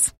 details.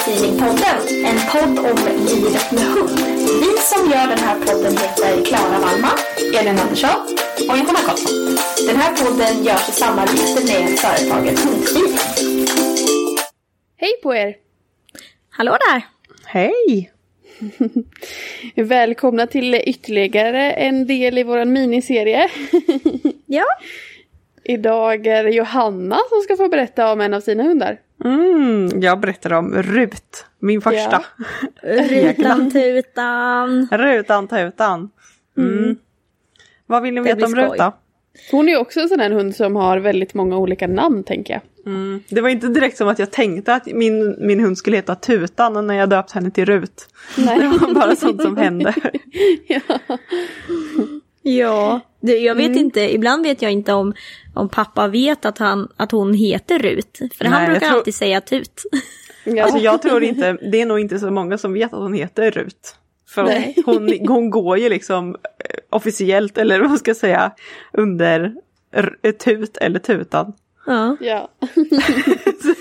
Hundfeelingpodden, en podd om livet med hund. Vi som gör den här podden heter Klara Wallman, Elin Andersson och Johanna Karlsson. Den här podden görs i samarbete med företaget Hundfeeling. Hej på er! Hallå där! Hej! Välkomna till ytterligare en del i vår miniserie. Ja, Idag är det Johanna som ska få berätta om en av sina hundar. Mm, jag berättar om Rut, min första. rutan tutan. Rutan tutan. Mm. Vad vill ni veta om. Ruta? Hon är också en sån här hund som har väldigt många olika namn tänker jag. Mm. Det var inte direkt som att jag tänkte att min, min hund skulle heta Tutan när jag döpte henne till Rut. Nej. Det var bara sånt som hände. ja. Ja, det, jag vet inte, ibland vet jag inte om, om pappa vet att, han, att hon heter Rut. För Nej, han brukar tror- alltid säga Tut. Ja. Alltså jag tror inte, det är nog inte så många som vet att hon heter Rut. För Nej. hon, hon går ju liksom eh, officiellt, eller vad ska jag säga, under r- Tut eller Tutan. Ja. ja.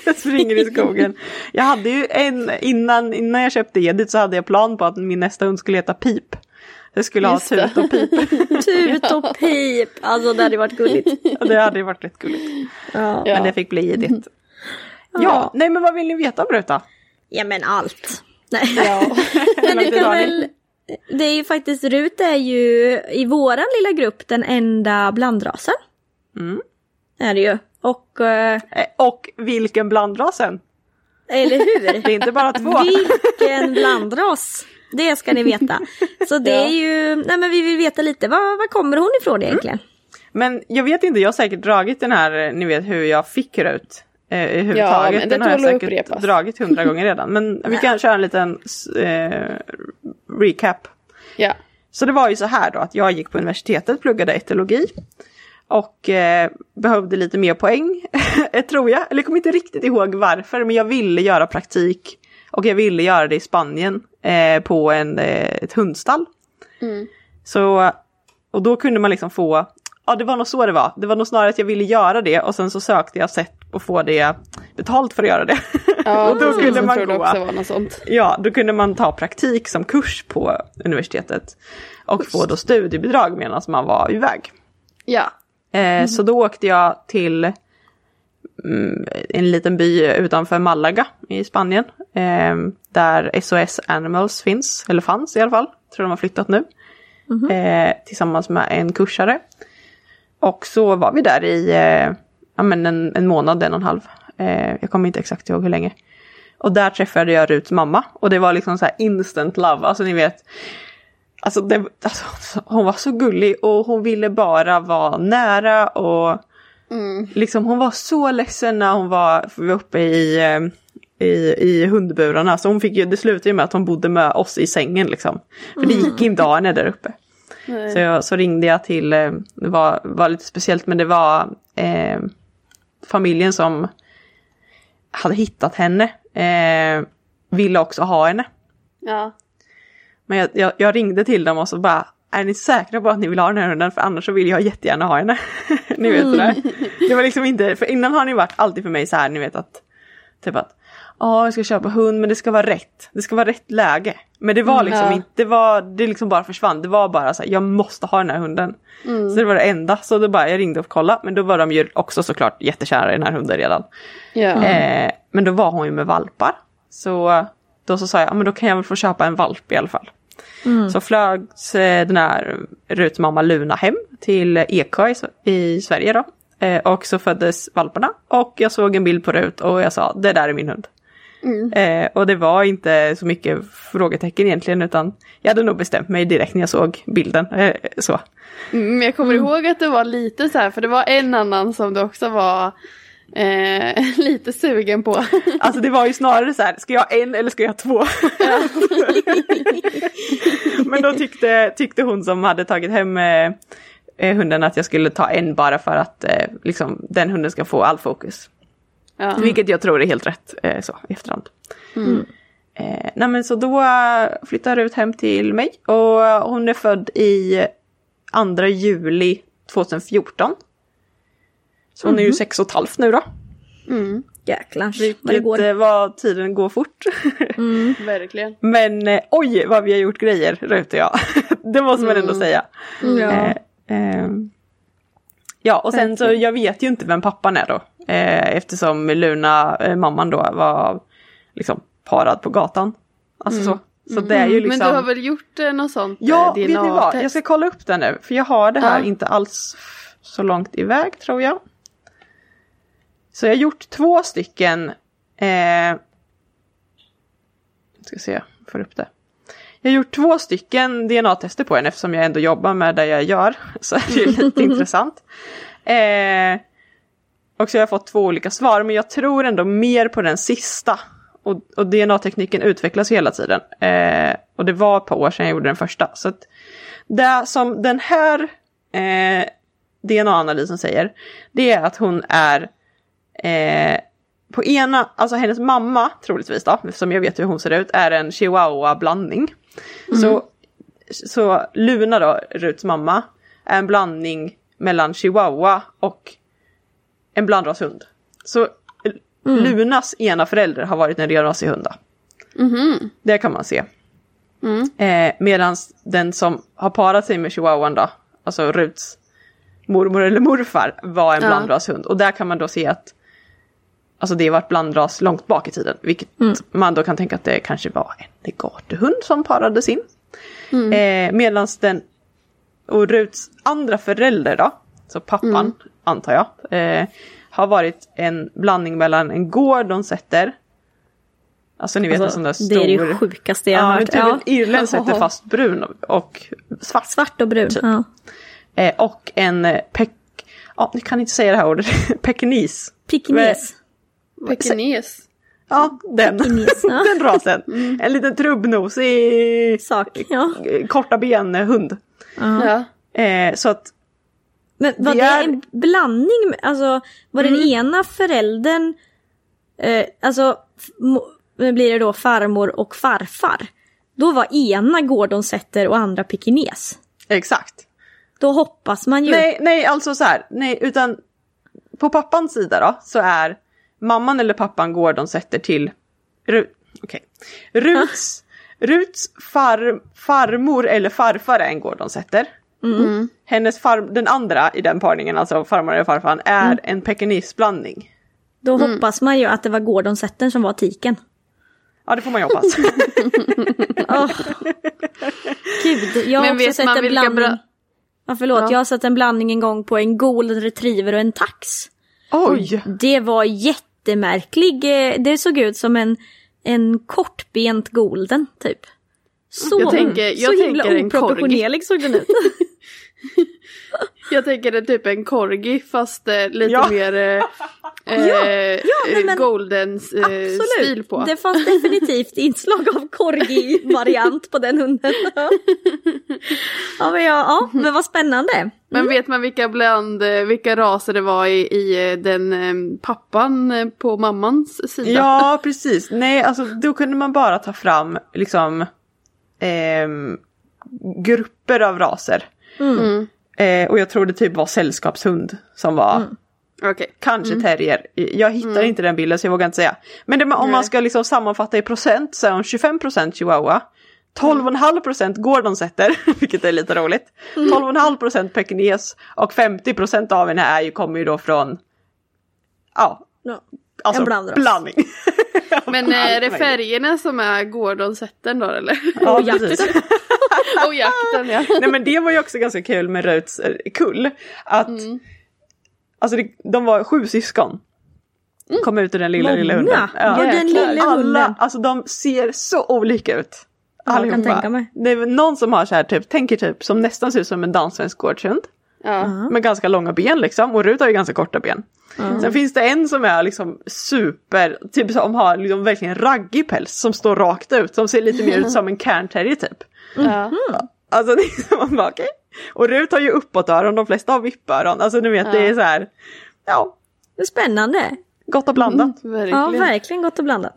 jag springer i skogen. Jag hade ju en, innan, innan jag köpte Edith så hade jag plan på att min nästa hund skulle heta Pip. Jag skulle Just ha det. Tut och Pip. Tut och pip, alltså det hade varit gulligt. Och det hade varit rätt gulligt. Ja. Ja. Men det fick bli Edith. Ja, nej men vad vill ni veta om Ruta? ja men allt. Nej. ja. Men du det kan väl... Det är ju faktiskt, Rut är ju i våran lilla grupp den enda blandrasen. Mm. Är det ju. Och, eh, Eh, Och vilken blandrasen? eller hur? Det är inte bara två. Vilken blandras! Det ska ni veta. Så det är ju, nej men vi vill veta lite, var, var kommer hon ifrån egentligen? Men jag vet inte, jag har säkert dragit den här, ni vet hur jag fick Rut. Eh. Ja, men det den har jag säkert upprepas. dragit hundra gånger redan. Men vi kan köra en liten eh, recap. ja. Så det var ju så här då att jag gick på universitetet, pluggade etologi. Och eh, behövde lite mer poäng, eh, tror jag. Eller jag kommer inte riktigt ihåg varför, men jag ville göra praktik. Och jag ville göra det i Spanien, eh, på en, eh, ett hundstall. Så, och då kunde man liksom få, ja det var nog så det var. Det var nog snarare att jag ville göra det och sen så sökte jag sätt att få det betalt för att göra det. ja och då kunde man gå. Ja, då kunde man ta praktik som kurs på universitetet. Och få då studiebidrag medan man var iväg. Ja. Eh, Så då åkte jag till mm, en liten by utanför Malaga i Spanien. Eh, där SOS Animals finns, eller fanns i alla fall. Tror de har flyttat nu. Eh, tillsammans med en kursare. Och så var vi där i eh, ja, men en, en månad, en och en halv. Jag kommer inte exakt ihåg hur länge. Och där träffade jag Ruts mamma. Och det var liksom så här instant love. Alltså ni vet. Alltså, det, alltså hon var så gullig och hon ville bara vara nära och liksom hon var så ledsen när hon var, uppe i, eh, i, i hundburarna. Så hon fick ju, det slutade ju med att hon bodde med oss i sängen liksom. För det gick inte att ha henne där uppe. Nej. Så, jag, så ringde jag till, eh, det var, var lite speciellt men det var eh, familjen som hade hittat henne. Eh, ville också ha henne. Ja. Men jag, jag, jag ringde till dem och så bara, är ni säkra på att ni vill ha den här hunden? För annars så vill jag jättegärna ha henne. ni vet sådär. Det var liksom inte, för innan har ni varit alltid för mig så här, ni vet att, typ att, ja jag ska köpa hund men det ska vara rätt. Det ska vara rätt läge. Men det var liksom ja. inte, det var, det liksom bara försvann. Det var bara så här, jag måste ha den här hunden. Så det var det enda. Så då bara, jag ringde och kollade. Men då var de ju också såklart jättekära i den här hunden redan. Ja. Eh, men då var hon ju med valpar. Så då så sa jag, ja, men då kan jag väl få köpa en valp i alla fall. Så flögs eh, den här Ruts mamma Luna hem till Eksjö i, Sverige då. Eh, och så föddes valparna och jag såg en bild på Rut och jag sa, det där är min hund. Eh, och det var inte så mycket frågetecken egentligen utan jag hade nog bestämt mig direkt när jag såg bilden. Eh, så. Mm, jag kommer ihåg att det var lite så här, för det var en annan som du också var eh, lite sugen på. Alltså det var ju snarare så här, ska jag ha en eller ska jag ha två? Men då tyckte, tyckte hon som hade tagit hem eh, eh, hunden att jag skulle ta en bara för att eh, liksom, den hunden ska få all fokus. Ja. Vilket jag tror är helt rätt eh, så i efterhand. Eh, nej men så då eh, flyttade Rut hem till mig och hon är född i 2 juli 2014. Så hon är ju sex och ett halvt nu då. Jäklar vad det går. eh, vad tiden går fort. Verkligen. Men eh, oj vad vi har gjort grejer Rut och jag. det måste man ändå säga. Ja. Eh, ehm, ja och sen så jag vet ju inte vem pappan är då. Eh, eftersom Luna, eh, mamman då, var liksom parad på gatan. Alltså så. Så det är ju liksom... Men du har väl gjort eh, något sånt Ja, eh, vet ni vad? Jag ska kolla upp det nu. För jag har det här Ja. inte alls så långt iväg tror jag. Så jag har gjort två stycken... Eh, ska se, jag får upp det. Jag har gjort två stycken DNA-tester på henne eftersom jag ändå jobbar med det jag gör. Så är det ju lite intressant. Eh, och så har jag fått två olika svar, men jag tror ändå mer på den sista. Och, och DNA-tekniken utvecklas hela tiden. Eh, och det var ett par år sedan jag gjorde den första. Så att det som den här eh, DNA-analysen säger, det är att hon är eh, på ena, alltså hennes mamma troligtvis då, eftersom jag vet hur hon ser ut, är en chihuahua-blandning. Så, så Luna då, Ruts mamma, är en blandning mellan chihuahua och en blandrashund. Så Lunas ena förälder har varit en renrasig hund. då. Det kan man se. Eh, Medan den som har parat sig med chihuahuan då, alltså Ruts mormor eller morfar, var en Ja. blandrashund. Och där kan man då se att Alltså det har varit blandras långt bak i tiden. Vilket man då kan tänka att det kanske var en gatuhund som parades in. Eh, Medan den och Ruts andra förälder då, så pappan antar jag, eh, har varit en blandning mellan en gordon setter, alltså ni vet en sån där Alltså, stor... det är det sjukaste jag Ja, har men hört. typ Ja. irländsk setter fast brun och svart. Svart och brun. Ja. Eh, och en eh, pek... Ja, ni kan inte säga det här ordet. Pekines. Pekines. Pekines. Ja, den. Pekines, ja. den rasen. En liten trubbnosig, Sak. Ja. eh, korta ben hund. Ja. Eh, så att, Men var Det är- en blandning? Alltså var den ena föräldern, eh, alltså blir det då farmor och farfar? Då var ena Gordon Setter och andra Pekines. exakt. Då hoppas man ju. Nej, nej, alltså så här. Nej, utan på pappans sida då så är mamman eller pappan Gordon sätter till Rut. Okej. Ruts, Ruts far, farmor eller farfar är en Gordon sätter. Hennes far, den andra i den parningen, alltså farmor eller farfar, är en pekinisblandning. Då hoppas man ju att det var Gordon Setter som var tiken. Ja, det får man ju hoppas. Åh. Gud, jag har Men också sett man en blandning. bra- Ja, förlåt, Ja. jag har sett en blandning en gång på en golden retriever och en tax. Oj! Det var jättemärklig. eh, Det såg ut som en, en kortbent golden typ. Så, Jag tänker- jag så himla oproportionerlig såg den ut. Jag tänker det typ en corgi fast eh, lite Ja. mer eh, Ja, eh, ja, men- Goldens eh, stil på. Det fanns definitivt inslag av korgi-variant på den hunden. ja, men, ja, men vad spännande. Men vet man vilka bland, eh, vilka raser det var i, i eh, den pappan på mammans sida? Ja, precis. Nej, alltså då kunde man bara ta fram liksom ehm, grupper av raser. Mm. Eh, och jag tror det typ var sällskapshund som var Okej. kanske terrier. Jag hittar inte den bilden så jag vågar inte säga. Men det, om Nej. man ska liksom sammanfatta i procent så är hon 25% chihuahua. 12,5% gordonsetter, vilket är lite roligt. 12,5% pekines och 50% av henne är ju, kommer ju då från ja, Ja. alltså En blandras. blandning. Men eh, är det färgerna som är Gordon-sätten då eller? Ja, precis. Och jakten ja. Nej men det var ju också ganska kul med Ruts eh, kull. Att Mm. alltså det, de var sju syskon. Kom ut ur den lilla lilla Många. hunden. Ja, den jäklar. lilla Alla, hunden. alltså de ser så olika ut. jag kan Allihopa. tänka mig. Det är någon som har så här typ, tänker typ som nästan ser ut som en danssvensk gårdshund. ja. Med ganska långa ben liksom och Rut har ju ganska korta ben. Sen finns det en som är liksom super, typ som har liksom verkligen raggig päls som står rakt ut. Som ser lite mer ut som en cairn typ. Ja. Alltså det är som man bara okej. Och Rut har ju uppåtöron, de flesta har vippöron. Alltså du vet det är så här, ja, Det är spännande. gott och blandat. Ja, Verkligen. verkligen gott och blandat.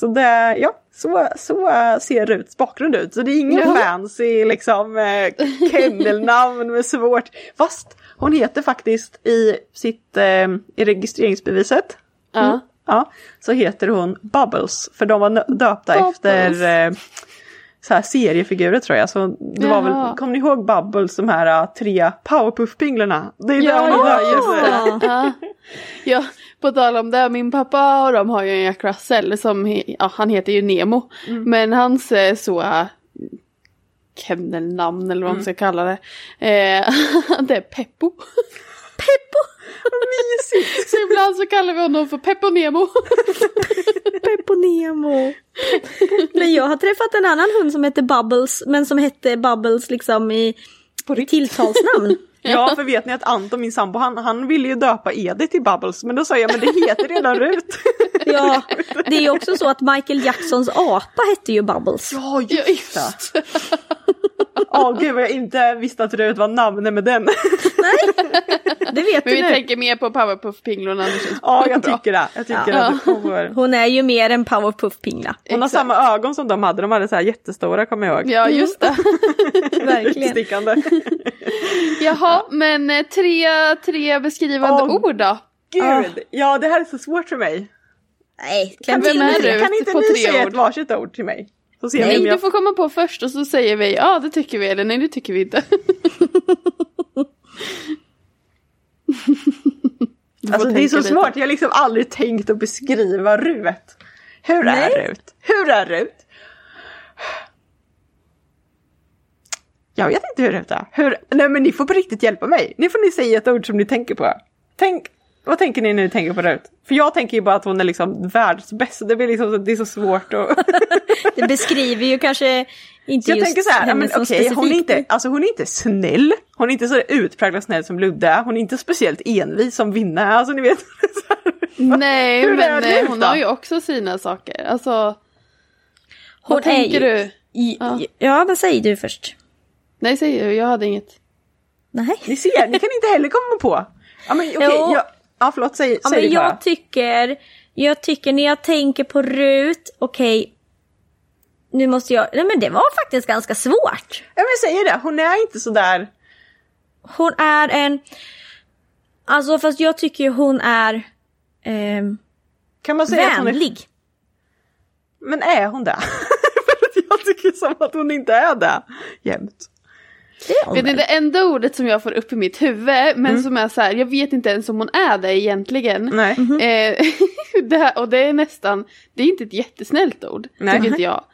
Så det, ja, så, så ser Ruts bakgrund ut. Så det är ingen Ja. fancy liksom eh, kennelnamn med svårt. Fast hon heter faktiskt i sitt, eh, i registreringsbeviset. Ja. Ja, så heter hon Bubbles. För de var döpta Bubbles. efter eh, så här seriefigurer tror jag. Så det var Jaha. väl, kommer ni ihåg Bubbles, de här eh, tre Powerpuff-pinglarna? Det är Ja, där ja, döpte just det. Ja. på tal om det, min pappa och de har ju en Jack Russell som, ja han heter ju Nemo. Men hans eh, så äh, kennelnamn eller vad man ska kalla det. Eh, det är Peppo. Peppo! Mysigt! Så ibland så kallar vi honom för Peppo Nemo. Peppo Nemo. Men jag har träffat en annan hund som heter Bubbles, men som hette Bubbles liksom i, i tilltalsnamn. Ja, för vet ni att Anton, min sambo, han, han ville ju döpa Edith till Bubbles. Men då sa jag, men det heter redan Rut. Ja, det är ju också så att Michael Jacksons apa hette ju Bubbles. Ja, Ja, just det. Åh gud vad jag inte visste att Rut var namnet med den. Det vet Men du vi nu. tänker mer på Powerpuff-pinglorna. Ja, jag bra. tycker det. Jag tycker Ja. att hon, får, Hon är ju mer en powerpuff-pingla. hon har Exakt. samma ögon som de hade. De hade så här jättestora, kommer jag ihåg. Ja, just det. Verkligen. Stickande. Jaha, men eh, tre, tre beskrivande Åh, ord då? Gud, ja det här är så svårt för mig. Nej, Kan, Vem inte är Rut kan inte på ni tre säga ord? ett varsitt ord till mig? Så ser vi Nej, om du jag... får komma på först och så säger vi ja det tycker vi eller nej det tycker vi inte. Du Alltså det är så lite. svårt, jag har liksom aldrig tänkt att beskriva Rut. Hur Nej. är Rut? Hur är Rut? Jag vet inte hur Rut är. Hur... Nej men ni får på riktigt hjälpa mig. Nu får ni säga ett ord som ni tänker på. Tänk, vad tänker ni när ni tänker på Rut? För jag tänker ju bara att hon är liksom världsbäst. Det blir liksom, det är så svårt att... Det beskriver ju kanske inte jag just tänker så här, henne men som okej, hon, är specifikt. inte, alltså, hon är inte snäll. Hon är inte så utpräglat snäll som Ludde. Hon är inte speciellt envis som Vinna är. Alltså ni vet. Nej men det eh, hon då? har ju också sina saker. Alltså, Hon vad tänker ju- du? Ja, ja vad säger du först? Nej säg du, jag hade inget. Nej. Ni ser, ni kan inte heller komma på. Ja men okej, Jo. jag, ja förlåt, säg, Ja, säg men jag tycker, jag tycker när jag tänker på Rut, okej. nu måste jag, nej men det var faktiskt ganska svårt. Ja men säger det, hon är inte sådär... Hon är en, alltså fast jag tycker hon är ehm, Kan man säga att hon är... vänlig. Men är hon det? För att jag tycker som att hon inte är det jämt. Det Vet väl? det enda ordet som jag får upp i mitt huvud, men som är så här, jag vet inte ens om hon är det egentligen. Nej. Eh, det här, och det är nästan, det är inte ett jättesnällt ord, Nej. tycker inte jag.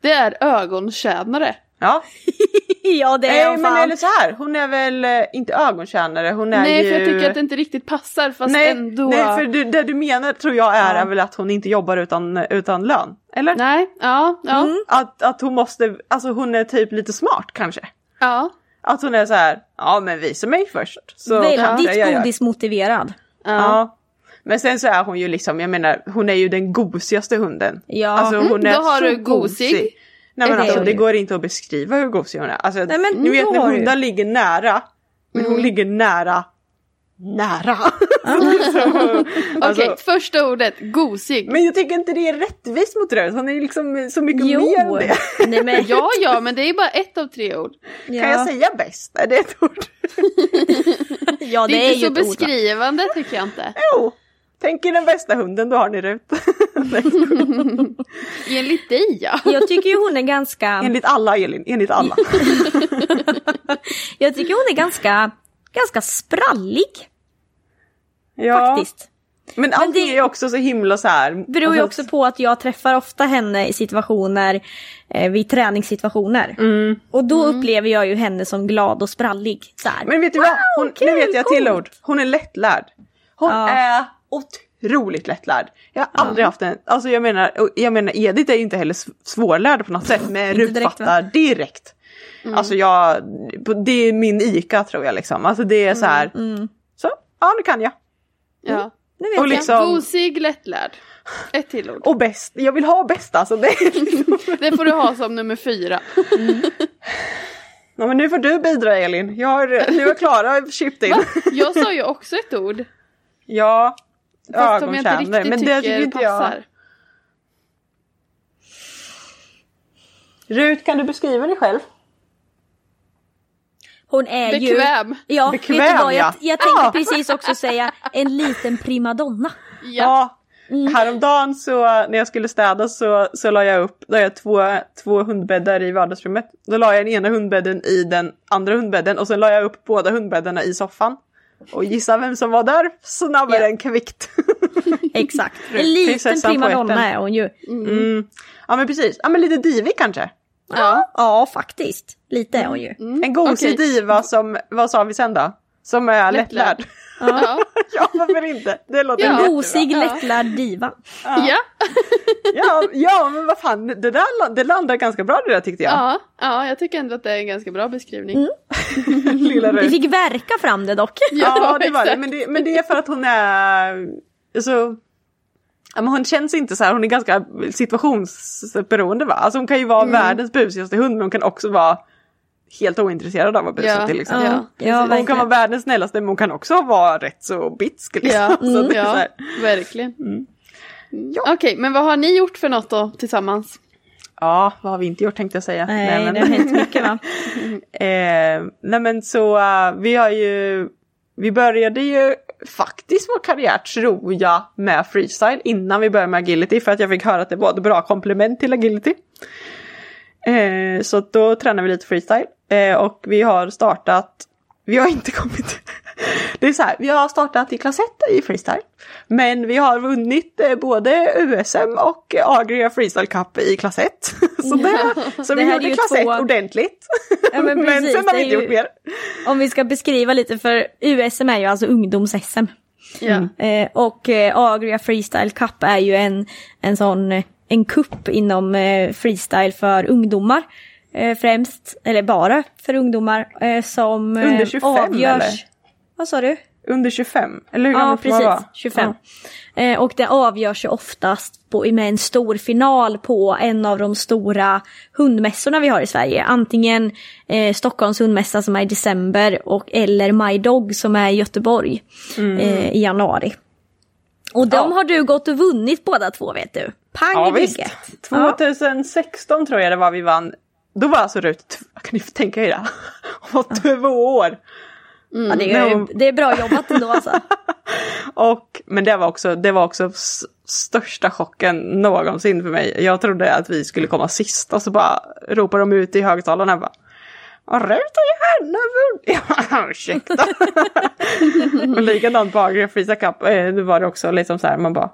Det är ögontjänare. Ja, ja det är hon men fan. eller så här, hon är väl eh, inte ögontjänare, hon är Nej, ju... för jag tycker att det inte riktigt passar fast nej, ändå... nej, för du, det du menar tror jag är, är väl att hon inte jobbar utan, utan lön. Eller? Nej, ja, ja, Att, att hon måste, alltså hon är typ lite smart kanske. Ja. Att hon är så här, ja men visa mig först. Så Väldigt gör. godismotiverad. Ja. Men sen så är hon ju liksom, jag menar, hon är ju den gosigaste hunden. Ja. Alltså hon är Då har så du gosig. Nej men Det alltså det går inte att beskriva hur gosig hon är. Alltså, Nej, men ni vet när har du. hundar ligger nära, men hon ligger nära, nära. alltså, Okej, första ordet, gosig. Men jag tycker inte det är rättvist mot Rös, hon är ju liksom så mycket Jo. mer än det. Nej men Ja, ja, men det är bara ett av tre ord. ja. Kan jag säga bäst? Är det ett ord? Ja Det det, är är inte ju så ett ord. beskrivande tycker jag inte. Jo! Tänk er den bästa hunden, då har ni Rut. Enligt dig ja. Jag tycker ju hon är ganska, enligt alla Elin, enligt alla. jag tycker hon är ganska, ganska sprallig Ja. faktiskt. Men allting det- är ju också så himla så här. Beror ju alltså, också på att jag träffar ofta henne i situationer, eh, vid träningssituationer. Och då upplever jag ju henne som glad och sprallig. Så här. Men vet du vad? Hon, kul, nu vet jag till ord. Hon är lättlärd. Hon Ja. är otroligt lättlärd. Jag har aldrig haft en, alltså jag menar, jag menar Edith är ju inte heller sv- svårlärd på något sätt, men Inte Rut direkt, direkt. Alltså jag, det är min ICA tror jag liksom. Alltså det är så här. Så, ja nu kan jag. ja. Nu vet Och jag. liksom, Gosig, lättlärd. Ett till ord. och bäst, jag vill ha bäst alltså. Det liksom, Det får du ha som nummer fyra. ja, men nu får du bidra Elin. Jag har, nu har Klara chipped in. Va? Jag sa ju också ett ord. Ja, Fast som jag inte riktigt Men det tycker tycker inte jag. passar. Rut, kan du beskriva dig själv? Hon är ju... Bekväm. Ja, Bekväm, vet du vad? Jag, ja. jag tänkte Ja. precis också säga en liten primadonna. Ja. Ja, häromdagen så när jag skulle städa så, så la jag upp, la jag två, två hundbäddar i vardagsrummet. Då la jag den ena hundbädden i den andra hundbädden och sen la jag upp båda hundbäddarna i soffan. Och gissa vem som var där snabbare Ja. än kvickt. Exakt. En liten primadonna är hon ju. Mm. Ja men precis, ja men lite divig kanske. Ja. Ja, faktiskt. Lite är hon ju. En gosig okej. diva som, vad sa vi sen då? Som är Lättlärd. lättlärd. Ja. ja varför inte? Det låter Ja. En gosig, Ja. lättlärd diva. Ja. Ja, ja men vad fan, det där det landar ganska bra det där tyckte jag. Ja. ja, jag tycker ändå att det är en ganska bra beskrivning. Lilla Vi fick verka fram det dock. Ja, det var det. Men, det. men det är för att hon är... Alltså, ja, men hon känns inte så här, hon är ganska situationsberoende va? Alltså hon kan ju vara Mm. världens busigaste hund men hon kan också vara helt ointresserad av att busig Ja, till exempel. ja. ja hon kan verkligen. vara världens snällaste men hon kan också vara rätt så bitsk. Liksom. Ja, Så det är så ja här, verkligen. Mm. Mm. Okej, men vad har ni gjort för något då tillsammans? ja, vad har vi inte gjort tänkte jag säga. Nej, men, det har hänt mycket va? eh, nej men så eh, vi har ju, vi började ju faktiskt vår karriär tror jag med freestyle innan vi började med agility för att jag fick höra att det var ett bra komplement till agility. Eh, så då tränade vi lite freestyle eh, och vi har startat, vi har inte kommit, det är så här, vi har startat i klass 1 i freestyle. Men vi har vunnit eh, både USM och eh, Agria Freestyle Cup i klass 1. så det, så Det vi gjorde klass 1 två- ordentligt. Ja, men men sen har vi inte ju- gjort mer. Om vi ska beskriva lite för USM är ju alltså ungdoms-SM. Ja. Eh, och Agria Freestyle Cup är ju en, en sån, en kupp inom freestyle för ungdomar. Främst, eller bara för ungdomar som Under 25 avgörs. eller? Vad sa du? Under 25, eller hur Ja, gammal man precis. vara? 25. Eh, och det avgörs ju oftast på, med en stor final på en av de stora hundmässorna vi har i Sverige. Antingen eh, Stockholms hundmässa som är i december och eller My Dog som är i Göteborg eh, i januari. Och de Mm. Ja. har du gått och vunnit båda två vet du. Pang Ja, i visst. bygget. Ja. 2016 tror jag det var vi vann. Då var alltså Rut, kan ni tänka er det? Hon var två år. Ja, det, är, No. det är bra jobbat ändå alltså. Och, men det var också, det var också största chocken någonsin för mig. Jag trodde att vi skulle komma sist och så bara ropar de ut i högtalarna bara "Ja, Rut och Johanna vunnit! Ursäkta. och likadant på Freeza Cup, eh, var det också liksom så här, man bara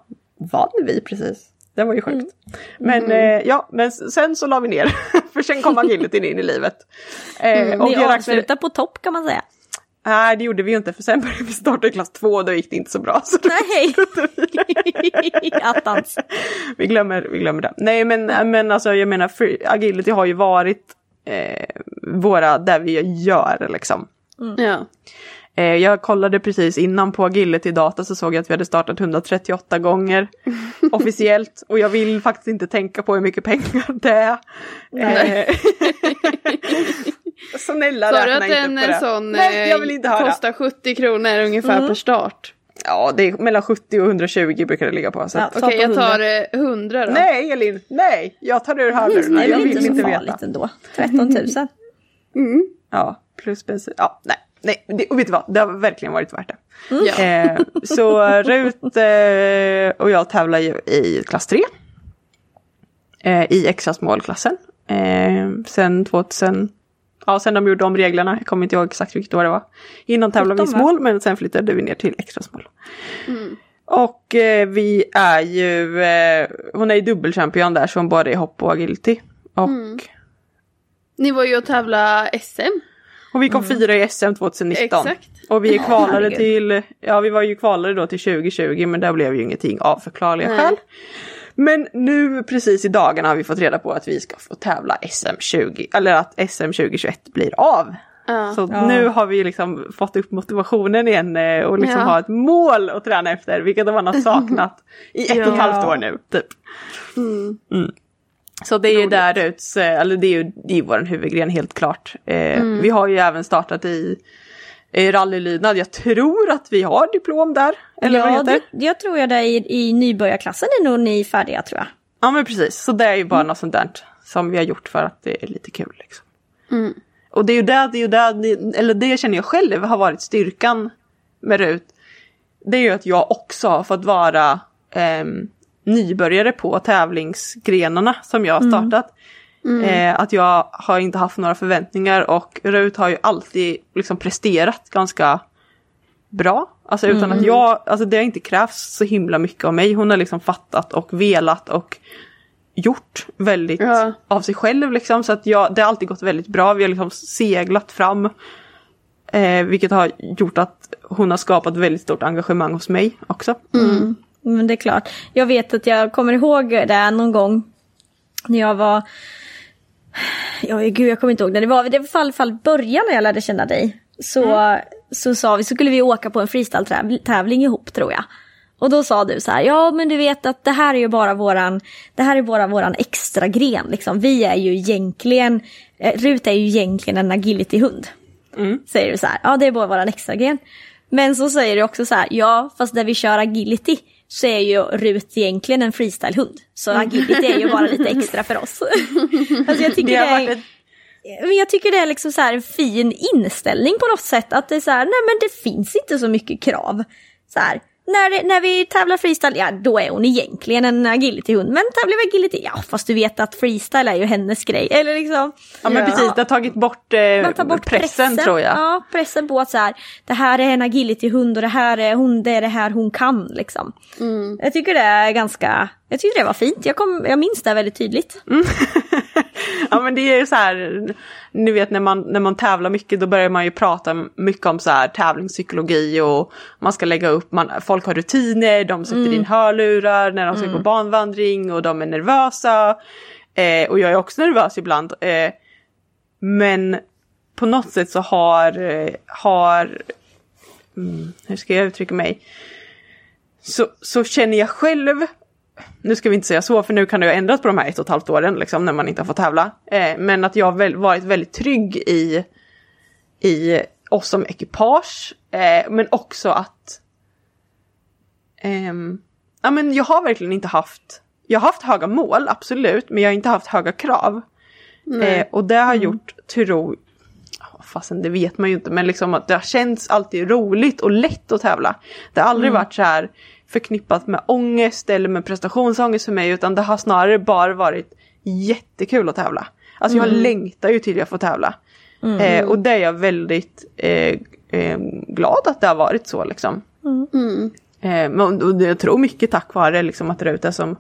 vann vi precis? Det var ju sjukt. Men eh, ja, men sen så la vi ner. för sen kom agilityn in i livet. Eh, och Ni avslutar på topp kan man säga. Nej, det gjorde vi ju inte för sen började vi starta i klass två och då gick det inte så bra. Så Nej. Attans. vi, glömmer, vi glömmer det. Nej, men, men alltså jag menar, free, agility har ju varit eh, våra, där vi gör liksom. Ja. Eh, jag kollade precis innan på Agility Data så såg jag att vi hade startat 138 gånger officiellt. Och jag vill faktiskt inte tänka på hur mycket pengar det är. Eh, Snälla Sa du räkna att inte en på det. sån Nej, jag vill inte eh, höra. kostar 70 kronor ungefär per start? Ja, det är mellan 70 och 120 brukar det ligga på. Så Ja, att, Okej, på jag 100. tar eh, 100 då. nej Elin, nej! Jag tar ur Det hörlurarna, är jag vill inte inte så farligt veta. ändå. 13 000. Ja, plus bensin. Ja, nej. nej. Det, och vet du vad, det har verkligen varit värt det. Ja. Eh, så Rut eh, och jag tävlar ju i klass 3. Eh, I extra målklassen. Eh, sen 2000, ja sen de gjorde om reglerna, jag kommer inte ihåg exakt vilket år det var. Innan tävlade vi 17, va? smål men sen flyttade vi ner till extra smål. Och eh, vi är ju, eh, hon är ju dubbelchampion där så hon både är hopp och agility. Och, Ni var ju och tävla SM. och vi kom fyra i SM 2019. Exakt. Och vi är kvalade till, ja vi var ju kvalade då till 2020 men där blev ju ingenting av förklarliga skäl. Men nu precis i dagarna har vi fått reda på att vi ska få tävla SM 20, eller att SM 2021 blir av. Ja. Så nu har vi liksom fått upp motivationen igen eh, och liksom Ja. har ett mål att träna efter, vilket man har saknat i ett och ett Ja. halvt år nu. Typ. Mm. Så det är ju där ut, eller det är ju det är vår huvudgren helt klart. Eh, Vi har ju även startat i eh, rallylydnad. Jag tror att vi har diplom där. Eller vad Ja, heter det? jag tror jag det i, i nybörjarklassen är nog ni färdiga tror jag. Ja men precis, så det är ju bara något sånt där som vi har gjort för att det är lite kul. Liksom. Och det är ju det, det är ju det, eller det känner jag själv har varit styrkan med RUT. Det är ju att jag också har fått vara ehm, nybörjare på tävlingsgrenarna som jag har startat. Eh, att jag har inte haft några förväntningar och RUT har ju alltid liksom presterat ganska bra. Alltså utan att jag, alltså det har inte krävts så himla mycket av mig. Hon har liksom fattat och velat och gjort väldigt Ja. av sig själv liksom. Så att jag, det har alltid gått väldigt bra. Vi har liksom seglat fram. Eh, vilket har gjort att hon har skapat väldigt stort engagemang hos mig också. Men det är klart. Jag vet att jag kommer ihåg det någon gång när jag var... Ja, gud, jag kommer inte ihåg när det var. Det var i alla fall början när jag lärde känna dig. Så, så sa vi, så skulle vi åka på en freestyle-tävling ihop tror jag. Och då sa du så här, ja men du vet att det här är ju bara våran, det här är bara våran extra gren liksom. Vi är ju egentligen, eh, Rut är ju egentligen en agility-hund. Säger du så här, ja det är bara våran extra gren. Men så säger du också så här, ja fast där vi kör agility så är ju Rut egentligen en freestyle-hund. Så agility är ju bara lite extra för oss. alltså jag tycker Det är... varit Men jag tycker det är liksom så här en fin inställning på något sätt. Att det är så här, nej men det finns inte så mycket krav. Så här, när, när vi tävlar freestyle, ja då är hon egentligen en agility-hund. Men tävlar vi agility, ja fast du vet att freestyle är ju hennes grej. Eller liksom. Ja men precis, det har tagit bort, eh, Man tar bort pressen, tror jag. Ja, pressen på att så här, det här är en agility-hund och det här är hon, det är det här hon kan liksom. Jag tycker det är ganska, jag tycker det var fint. Jag, kom, jag minns det väldigt tydligt. Ja men det är ju så här, ni vet när man, när man tävlar mycket då börjar man ju prata mycket om så här tävlingspsykologi och man ska lägga upp, man, folk har rutiner, de sätter in hörlurar när de ska gå banvandring och de är nervösa. Eh, och jag är också nervös ibland. Eh, men på något sätt så har, eh, har mm, hur ska jag uttrycka mig? Så, så känner jag själv nu ska vi inte säga så för nu kan det ha ändrats på de här ett och ett halvt åren liksom när man inte har fått tävla. Eh, men att jag har väl, varit väldigt trygg i, i oss som ekipage. Eh, men också att ehm, ja, men jag har verkligen inte haft, jag har haft höga mål absolut men jag har inte haft höga krav. Eh, och det har gjort, tror Ja, Fastän det vet man ju inte, men liksom att det har känts alltid roligt och lätt att tävla. Det har aldrig varit så här förknippat med ångest eller med prestationsångest för mig, utan det har snarare bara varit jättekul att tävla. Alltså jag längtar ju till jag får tävla. Eh, och det är jag väldigt eh, eh, glad att det har varit så liksom. Eh, men och jag tror mycket tack vare liksom att Rut är som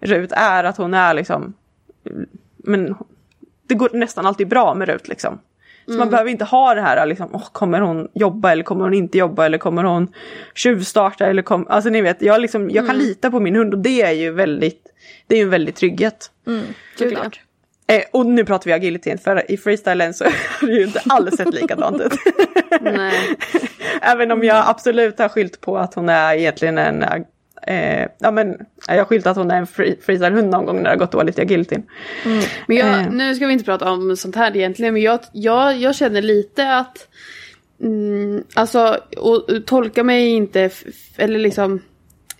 Rut är, att hon är liksom men det går nästan alltid bra med Rut liksom. Så man behöver inte ha det här liksom, åh, kommer hon jobba eller kommer hon inte jobba eller kommer hon tjuvstarta eller kom, alltså ni vet, jag, liksom, jag kan lita på min hund och det är ju väldigt, det är ju en väldig trygghet. Såklart. Eh, och nu pratar vi agility, för i freestylen så har det ju inte alls sett likadant ut. Även om jag absolut har skylt på att hon är egentligen en... Eh, ja men jag har skylt att hon är en free, freestylehund någon gång när det har gått dåligt i agilityn. Men jag, Eh. nu ska vi inte prata om sånt här egentligen, men jag, jag, jag känner lite att... Mm, alltså, och, och tolka mig inte, eller liksom...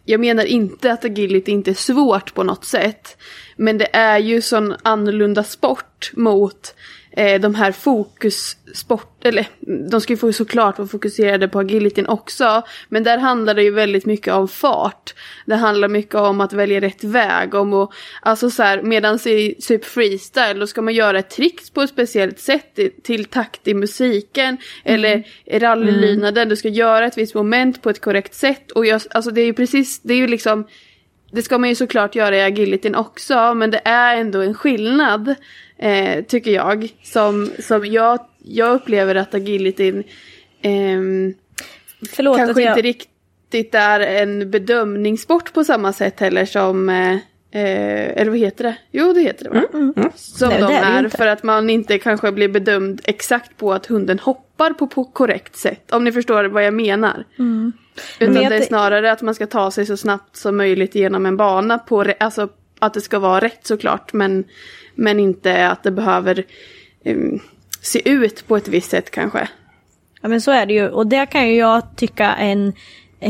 Jag menar inte att agility inte är svårt på något sätt. Men det är ju sån annorlunda sport mot eh, de här fokussport, eller de ska ju såklart vara fokuserade på agilityn också. Men där handlar det ju väldigt mycket om fart. Det handlar mycket om att välja rätt väg, om att, alltså så här, medan i typ freestyle då ska man göra ett trick på ett speciellt sätt till takt i musiken. Eller i rallylynaden, du ska göra ett visst moment på ett korrekt sätt. Och jag, alltså det är ju precis, det är ju liksom det ska man ju såklart göra i agilityn också, men det är ändå en skillnad, eh, tycker jag. Som, som jag, jag upplever att agilityn ehm, Förlåt kanske jag... inte riktigt är en bedömningssport på samma sätt heller som, eh, eh, eller vad heter det? Jo, det heter det va? Som Nej, de det är är, för att man inte kanske blir bedömd exakt på att hunden hoppar på, på korrekt sätt. Om ni förstår vad jag menar. Utan det är snarare att man ska ta sig så snabbt som möjligt genom en bana på alltså att det ska vara rätt såklart men, men inte att det behöver em, se ut på ett visst sätt kanske. Ja men så är det ju och det kan ju jag tycka en,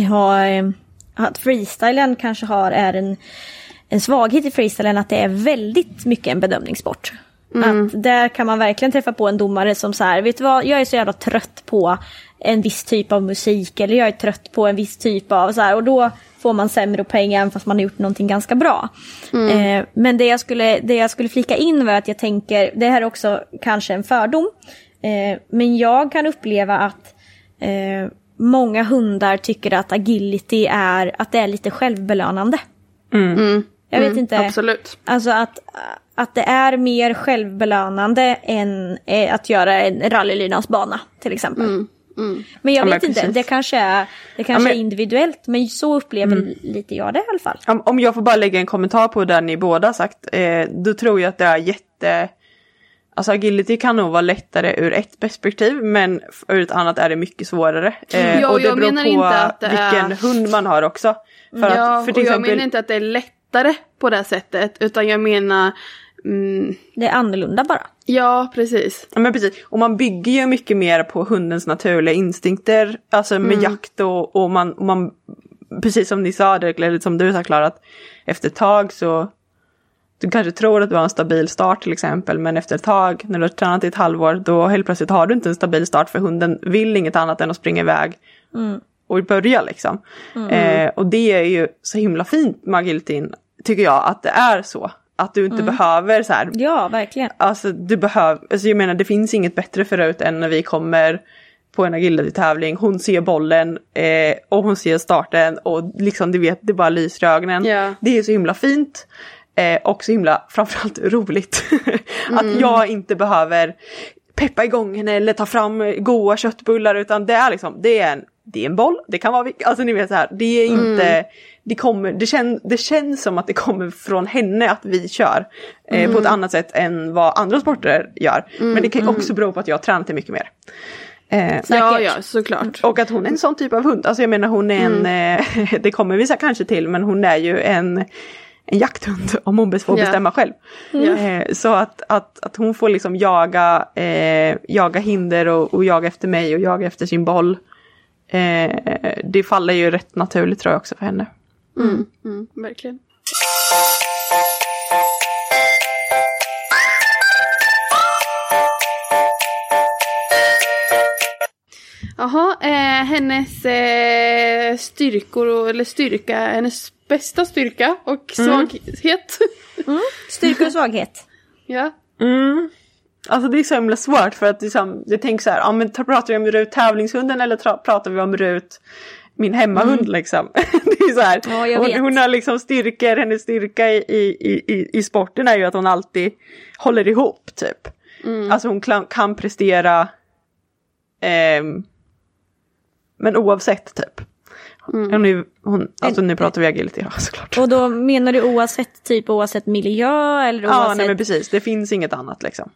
ha, eh, att freestylen kanske har är en, en svaghet i freestylen att det är väldigt mycket en bedömningssport. Att där kan man verkligen träffa på en domare som så här, vet du vad, jag är så jävla trött på en viss typ av musik eller jag är trött på en viss typ av så här och då får man sämre poäng även fast man har gjort någonting ganska bra. Eh, men det jag, skulle, det jag skulle flika in var att jag tänker, det här är också kanske en fördom, eh, men jag kan uppleva att eh, många hundar tycker att agility är, att det är lite självbelönande. Jag vet inte. Absolut. Alltså att, att det är mer självbelönande än eh, att göra en rallylydnadsbana till exempel. Men jag Ja, vet men inte, precis. det kanske är, det kanske men- är individuellt men så upplever lite jag det i alla fall. Om, om jag får bara lägga en kommentar på det ni båda sagt, eh, då tror jag att det är jätte... Alltså agility kan nog vara lättare ur ett perspektiv men ur ett annat är det mycket svårare. Eh, Ja, och det jag beror menar på inte att det vilken är- hund man har också. För ja, att, för och till jag exempel, menar inte att det är lättare på det sättet utan jag menar mm, Det är annorlunda bara. Ja, precis. Ja men precis, och man bygger ju mycket mer på hundens naturliga instinkter, alltså med jakt och, och man, och man, precis som ni sa, det, eller som du sa Klara, att efter ett tag så, du kanske tror att du har en stabil start till exempel, men efter ett tag, när du har tränat i ett halvår, då helt plötsligt har du inte en stabil start för hunden vill inget annat än att springa iväg och börja liksom. Eh, och det är ju så himla fint med agilityn, tycker jag, att det är så. Att du inte behöver så här, Ja, verkligen. Alltså du behöver, alltså jag menar det finns inget bättre förut än när vi kommer på en agility-tävling, hon ser bollen eh, och hon ser starten och liksom du vet, det bara lyser i ögonen. Ja. Det är så himla fint eh, och så himla framförallt roligt. att jag inte behöver peppa igång henne eller ta fram goa köttbullar utan det är liksom, det är en, det är en boll, det kan vara, alltså ni vet så här, det är inte, det kommer, det, kän, det känns som att det kommer från henne att vi kör. Eh, på ett annat sätt än vad andra sporter gör. Men det kan ju också bero på att jag har tränat det mycket mer. Eh, Ja, ja, såklart. och att hon är en sån typ av hund. Alltså jag menar hon är en, eh, det kommer vi kanske till, men hon är ju en, en jakthund om hon får Ja. bestämma själv. Ja. Eh, så att, att, att hon får liksom jaga, eh, jaga hinder och, och jaga efter mig och jaga efter sin boll. Eh, det faller ju rätt naturligt tror jag också för henne. Mm, verkligen. Jaha, eh, hennes eh, styrkor, eller styrka, hennes bästa styrka och svaghet. Styrka och svaghet. ja. Mm. Alltså det är så himla svårt för att liksom, jag tänker så här, ja men ta- pratar vi om Rut tävlingshunden eller pratar vi om Rut min hemmahund liksom. det är så här, Ja, hon, hon har liksom styrkor, hennes styrka i, i, i, i sporten är ju att hon alltid håller ihop typ. Alltså hon kan, kan prestera ehm, men oavsett typ. Hon är, hon, alltså nu pratar vi agility ja, såklart. Och då menar du oavsett typ oavsett miljö eller Ja, oavsett... nej men precis. Det finns inget annat liksom.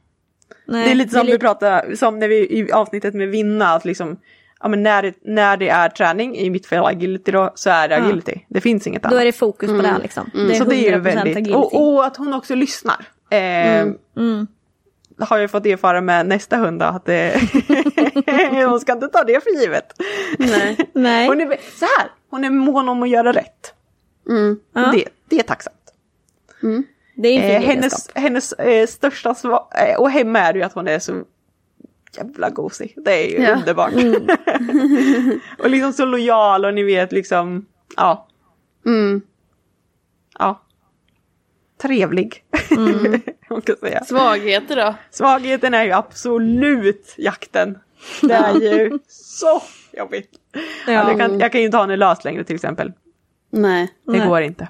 Nej, det är lite som li- vi pratade, som när vi i avsnittet med vinna, att liksom, ja men när det, när det är träning, i mitt fall agility då, så är det Ja. agility. Det finns inget Då annat. är det fokus på det här liksom. Det är så det är ju 100% väldigt, agility. och, och att hon också lyssnar. Eh, Mm. Har jag fått erfara med nästa hund då, att det, hon ska inte ta det för givet. Nej. Nej. Hon är, så här, hon är mån om att göra rätt. Mm. Ja. Det, det är tacksamt. Det är en fin Eh, hennes hennes eh, största sva- eh, och hemma är det ju att hon är så jävla gosig. Det är ju Ja. underbart. och liksom så lojal och ni vet liksom, ja. Mm. Ja. Trevlig. Säga. Svagheter då? Svagheten är ju absolut jakten. Det är ju så jobbigt. Ja. Ja. det kan, jag kan ju inte ha henne lös längre till exempel. Nej. Det Nej. går inte.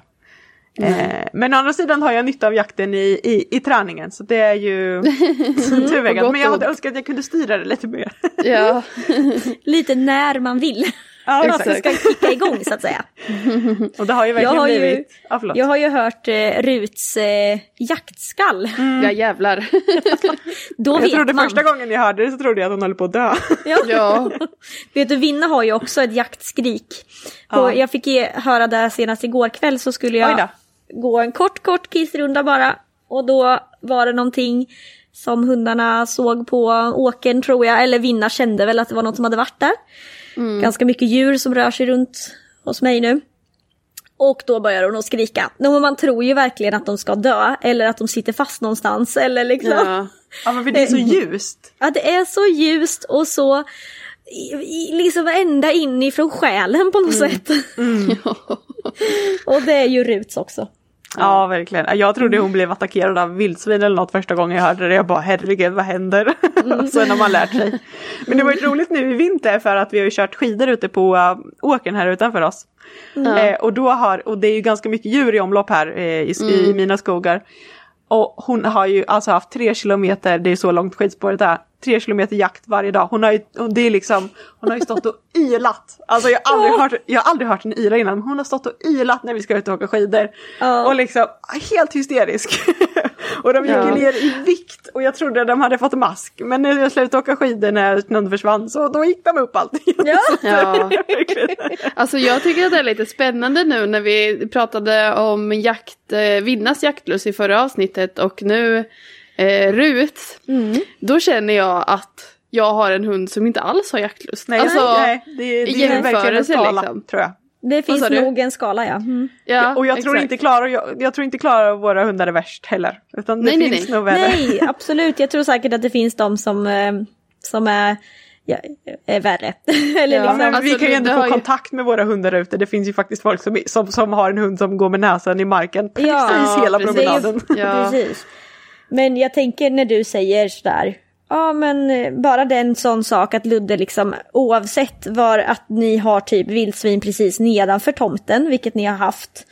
Eh, men å andra sidan har jag nytta av jakten i, i, i träningen så det är ju turvägen. Men jag hade önskat att jag kunde styra det lite mer. Ja. Lite när man vill. Ja, För att det ska kicka igång så att säga. Och det har ju verkligen Jag har ju- blivit... Ja, förlåt. Jag har ju hört eh, Ruts eh, jaktskall. ja, jävlar. Då jag vet trodde man. första gången jag hörde det så trodde jag att hon höll på att dö. Ja. Ja. Vet du, Vinna har ju också ett jaktskrik. Ja. Och jag fick ge, höra det senast igår kväll så skulle jag gå en kort, kort kissrunda bara. Och då var det någonting som hundarna såg på åkern tror jag, eller Vinna kände väl att det var något som hade varit där. Ganska mycket djur som rör sig runt hos mig nu. Och då börjar hon att skrika. No, man tror ju verkligen att de ska dö, eller att de sitter fast någonstans, eller liksom. ja. Ja men för det är så ljust. Att det är så ljust och så liksom ända inifrån själen på något sätt. och det är ju Ruts också. Ja verkligen. Jag trodde hon blev attackerad av vildsvin eller något första gången jag hörde det. Jag bara herregud vad händer? Sen har man lärt sig. Men det var ju roligt nu i vinter för att vi har ju kört skidor ute på uh, åkern här utanför oss. Eh, och, då har, och det är ju ganska mycket djur i omlopp här eh, i, i mina skogar. Och hon har ju alltså haft tre kilometer, det är så långt skidspåret är, tre kilometer jakt varje dag. Hon har ju, det är liksom, hon har ju stått och ylat. Alltså jag har aldrig, hört, jag har aldrig hört henne yra innan, men hon har stått och ylat när vi ska ut och åka skidor. Ja. Och liksom helt hysterisk. och de gick Ja. ner i vikt och jag trodde de hade fått mask. Men när jag slutade åka skidor när snön försvann så då gick de upp alltid. Ja. Ja. Verkligen. Alltså jag tycker att det är lite spännande nu när vi pratade om jakt, eh, Vinnas jaktlust i förra avsnittet och nu eh, Rut. Då känner jag att jag har en hund som inte alls har jaktlust. Nej, alltså, nej det, det är verkligen en jämförelse skala liksom. tror jag. Det finns du? nog en skala ja. Mm. ja, och jag tror, inte Klara, jag, jag tror inte Klara och våra hundar är värst heller. Utan det Nej, nej, finns nej. nog värre. Nej, absolut. Jag tror säkert att det finns de som, eh, som är, ja, är värre. Eller Ja, liksom, men Alltså, vi kan ju ändå få ju- kontakt med våra hundar ute. Det finns ju faktiskt folk som, som, som har en hund som går med näsan i marken precis Ja, hela precis. promenaden. Ja. Precis. Men jag tänker när du säger sådär, ja men eh, bara den sån sak att Ludde liksom oavsett var att ni har typ vildsvin precis nedanför tomten, vilket ni har haft,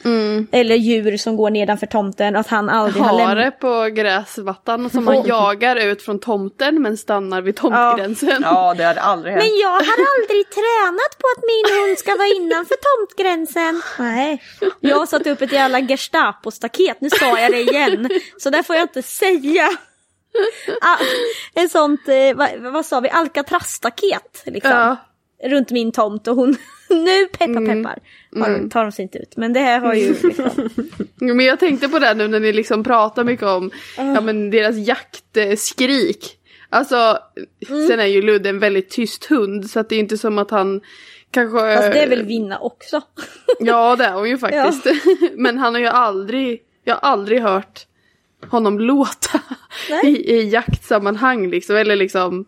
eller djur som går nedanför tomten, att han aldrig har lämnat... Hare på gräsmattan som man jagar ut från tomten men stannar vid tomtgränsen. Ja, det hade aldrig hänt. Men jag har aldrig tränat på att min hund ska vara innanför tomtgränsen. Nej, jag har satt upp ett jävla Gestapo-staket, nu sa jag det igen. Så där får jag inte säga. Ah, ett sånt, eh, vad, vad sa vi, Alcatraz-staket liksom. Ja. Runt min tomt och hon, nu peppar peppar, har, tar de sig inte ut. Men det här har ju liksom, Men jag tänkte på det nu när ni liksom pratar mycket om ja, men deras jaktskrik. Alltså, sen är ju Ludde en väldigt tyst hund så att det är inte som att han kanske... fast det är väl vinna också. Ja det är hon ju faktiskt. Men han har ju aldrig, jag har aldrig hört honom låta i, i jaktsammanhang liksom. Eller liksom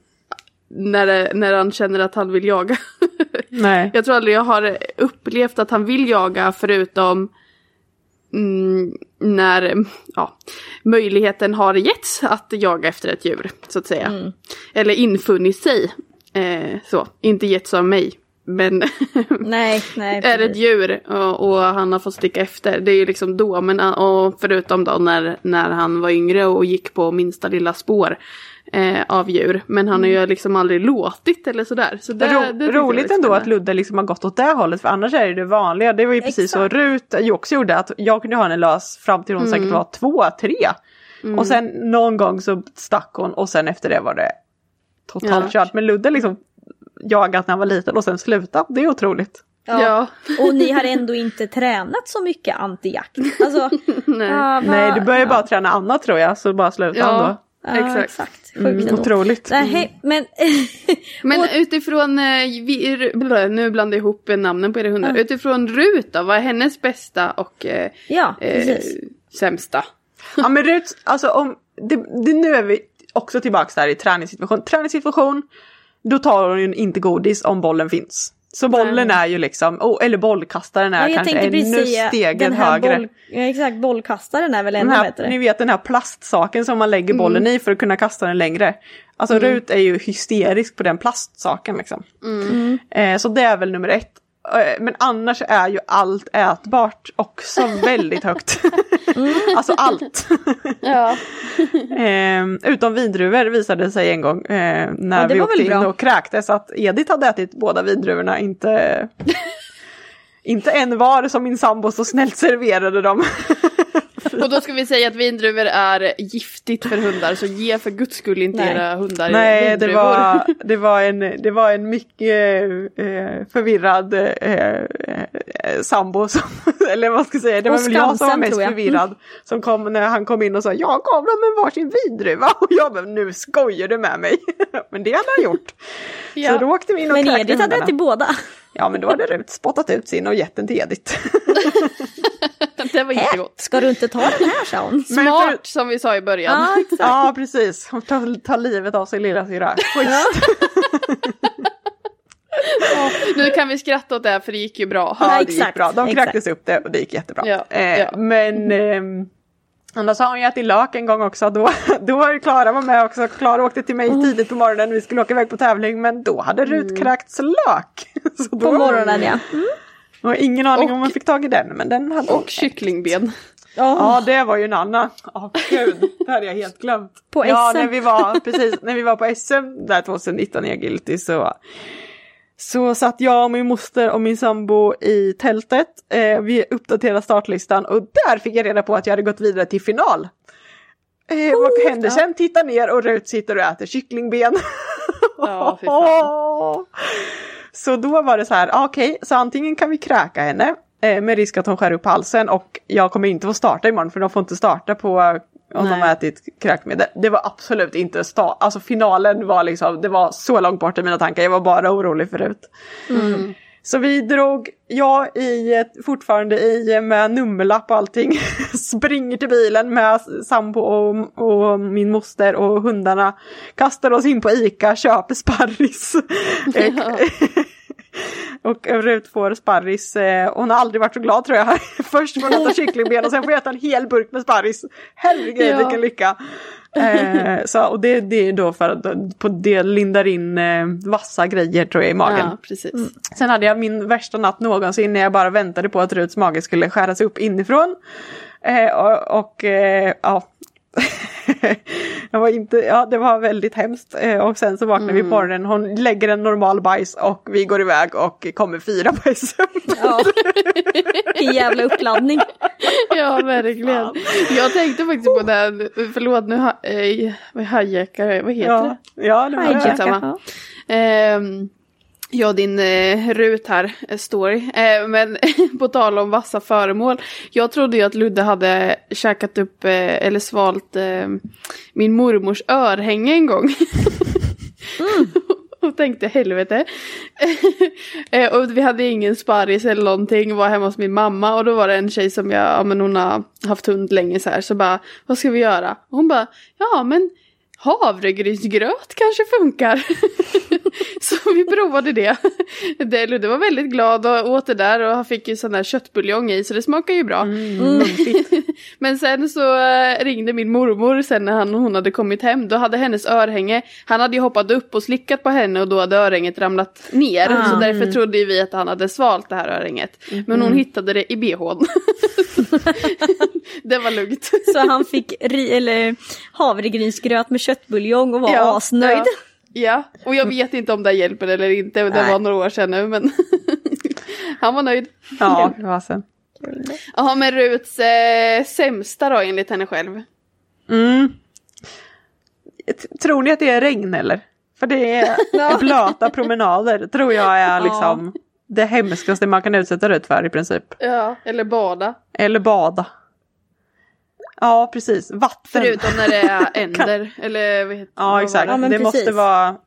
när, det, när han känner att han vill jaga. Nej. Jag tror aldrig jag har upplevt att han vill jaga förutom mm, när ja, möjligheten har getts att jaga efter ett djur, så att säga. Eller infunnit sig. Eh, så, inte getts av mig. Men Nej, nej. är ett djur och, och han har fått sticka efter. Det är ju liksom då, men och förutom då när, när han var yngre och gick på minsta lilla spår eh, av djur. Men han har ju liksom aldrig låtit eller sådär. Så det, Ro, det roligt ändå att. Ludde liksom har gått åt det hållet för annars är det det vanliga. Det var ju precis så Exakt. Rut ju också gjorde att jag kunde ha henne lös fram till hon Mm. säkert var två, tre. Och sen någon gång så stack hon och sen efter det var det totalt Ja. kört. Men Ludde liksom jagat när han var liten och sen slutat. Det är otroligt. Ja. Ja, Och ni har ändå inte tränat så mycket antijakt. Alltså, nej. ja, Nej, du börjar ja. bara träna annat tror jag så bara då. Ja, Ja, exakt. exakt. Mm, ändå. otroligt. Nej, men... Men Och- utifrån, eh, vi, nu blandar jag ihop namnen på era hundar. Utifrån Rut då, vad är hennes bästa och eh, ja, eh, sämsta? Ja men Rut, alltså om, det, det, nu är vi också tillbaka där i träningssituation. Träningssituation, då tar hon inte godis om bollen finns. Så bollen är ju liksom, oh, eller bollkastaren är Ja, kanske ännu här högre. boll, ja, exakt, bollkastaren är väl ännu här, bättre. ni vet den här plastsaken som man lägger bollen i för att kunna kasta den längre. Alltså Rut är ju hysterisk på den plastsaken liksom. Eh, så det är väl nummer ett. Eh, Men annars är ju allt ätbart också väldigt högt. alltså allt. Ja. Eh, utom vindruvor visade det sig en gång eh, när Ja, vi var åkte in bra. och kräktes att Edith hade ätit båda vindruvorna, inte, inte en var som min sambo så snällt serverade dem. Och då ska vi säga att vindruvor är giftigt för hundar så ge för guds skull inte Nej. era hundar Nej, det vindruvor. var, det, var en, det var en mycket eh, förvirrad eh, eh, sambo, som, eller vad ska jag säga, det var Och väl jag som var mest förvirrad. Som kom när han kom in och sa jag gav dem en varsin vindruva och jag bara nu skojar du med mig. men det hade han gjort. Ja. Så då åkte vi in och Men kräkte Edith hade ätit båda. Ja men då hade Rut spottat ut sin och gett den till Edith. Det var inte gott. ska du inte ta den här sa hon. Smart för- som vi sa i början. Ja, exakt. ja precis, hon tar, tar livet av sin lilla syrra. Schysst. Nu kan vi skratta åt det här för det gick ju bra. Ja, Ja, det gick exakt, bra. De kräktes upp det och det gick jättebra. Ja, eh, ja. Men ehm, annars har hon ju ätit lök en gång också. Då, då var ju Klara var med också. Klara åkte till mig tidigt på morgonen. Vi skulle åka iväg på tävling men då hade Rut kräkts lök. Så då, På morgonen ja. Mm. Jag har ingen aning Och- om man fick tag i den men den hade. Och kycklingben. Ja det var ju en annan. Åh gud, det hade jag helt glömt. På Ja SM. när vi var, precis, när vi var på SM där 2019 i Agility så så satt jag och min moster och min sambo i tältet. Eh, vi uppdaterade startlistan och där fick jag reda på att jag hade gått vidare till final. Eh, vad händer sen? Tittar ner och Rut sitter och äter kycklingben. Ja, fy fan. Så då var det så här, ah, okej, så antingen kan vi kräka henne eh, med risk att hon skär upp halsen och jag kommer inte få starta imorgon för de får inte starta på eh, om de Nej. har ätit kräkmedel. Det var absolut inte sta- alltså finalen var liksom, det var så långt bort i mina tankar, jag var bara orolig förut. Så vi drog, jag i, fortfarande i med nummerlapp och allting, springer till bilen med sambo och, och min moster och hundarna, kastar oss in på ICA, köper sparris. och Rut får sparris, eh, hon har aldrig varit så glad tror jag. Först får hon äta kycklingben och sen får jag äta en hel burk med sparris. Herregud Ja. vilken lycka! Eh, så, och det, det är då för att på det lindar in eh, vassa grejer tror jag i magen. Ja, precis. Sen hade jag min värsta natt någonsin när jag bara väntade på att Ruts mage skulle skäras upp inifrån. Eh, och och eh, ja. jag var inte, ja, det var väldigt hemskt. Eh, och sen så vaknar vi på morgonen, hon lägger en normal bajs och vi går iväg och kommer fyra på SM. Ja. Vilken jävla uppladdning. Ja, verkligen. Jag tänkte faktiskt på det här, förlåt nu, ha, eh, vad hijackar, vad heter det? ja, ja, det var Hijacka. Ja. Din eh, Rut här, eh, story. Eh, men på tal om vassa föremål. Jag trodde ju att Ludde hade käkat upp, eh, eller svalt eh, min mormors örhänge en gång. och tänkte helvete. eh, och vi hade ingen sparris eller någonting, var hemma hos min mamma och då var det en tjej som jag, ja men hon har haft hund länge så här, så bara, vad ska vi göra? Och hon bara, ja men havregrynsgröt kanske funkar. så vi provade det. Ludde var väldigt glad och åt det där och han fick ju sån där köttbuljong i så det smakar ju bra. Mm. Men sen så eh, ringde min mormor sen när han, hon hade kommit hem. Då hade hennes örhänge, han hade ju hoppat upp och slickat på henne och då hade örhänget ramlat ner. Ah. Så därför trodde ju vi att han hade svalt det här örhänget. Men hon hittade det i bhn. det var lugnt. Så han fick ri- eller, havregrynsgröt med köttbuljong och var Ja, asnöjd. ja. Ja, och jag vet inte om det hjälper eller inte. Det Nej. var några år sedan nu men han var nöjd. Ja, fasen. Jaha, men Ruts eh, sämsta då enligt henne själv? Mm. Tror ni att det är regn eller? För det är blöta promenader tror jag är liksom det hemskaste man kan utsätta Rut för i princip. Ja, eller bada. Eller bada. Ja precis, vatten. Förutom när det är änder eller vad heter Ja exakt, Ja, men det precis. måste vara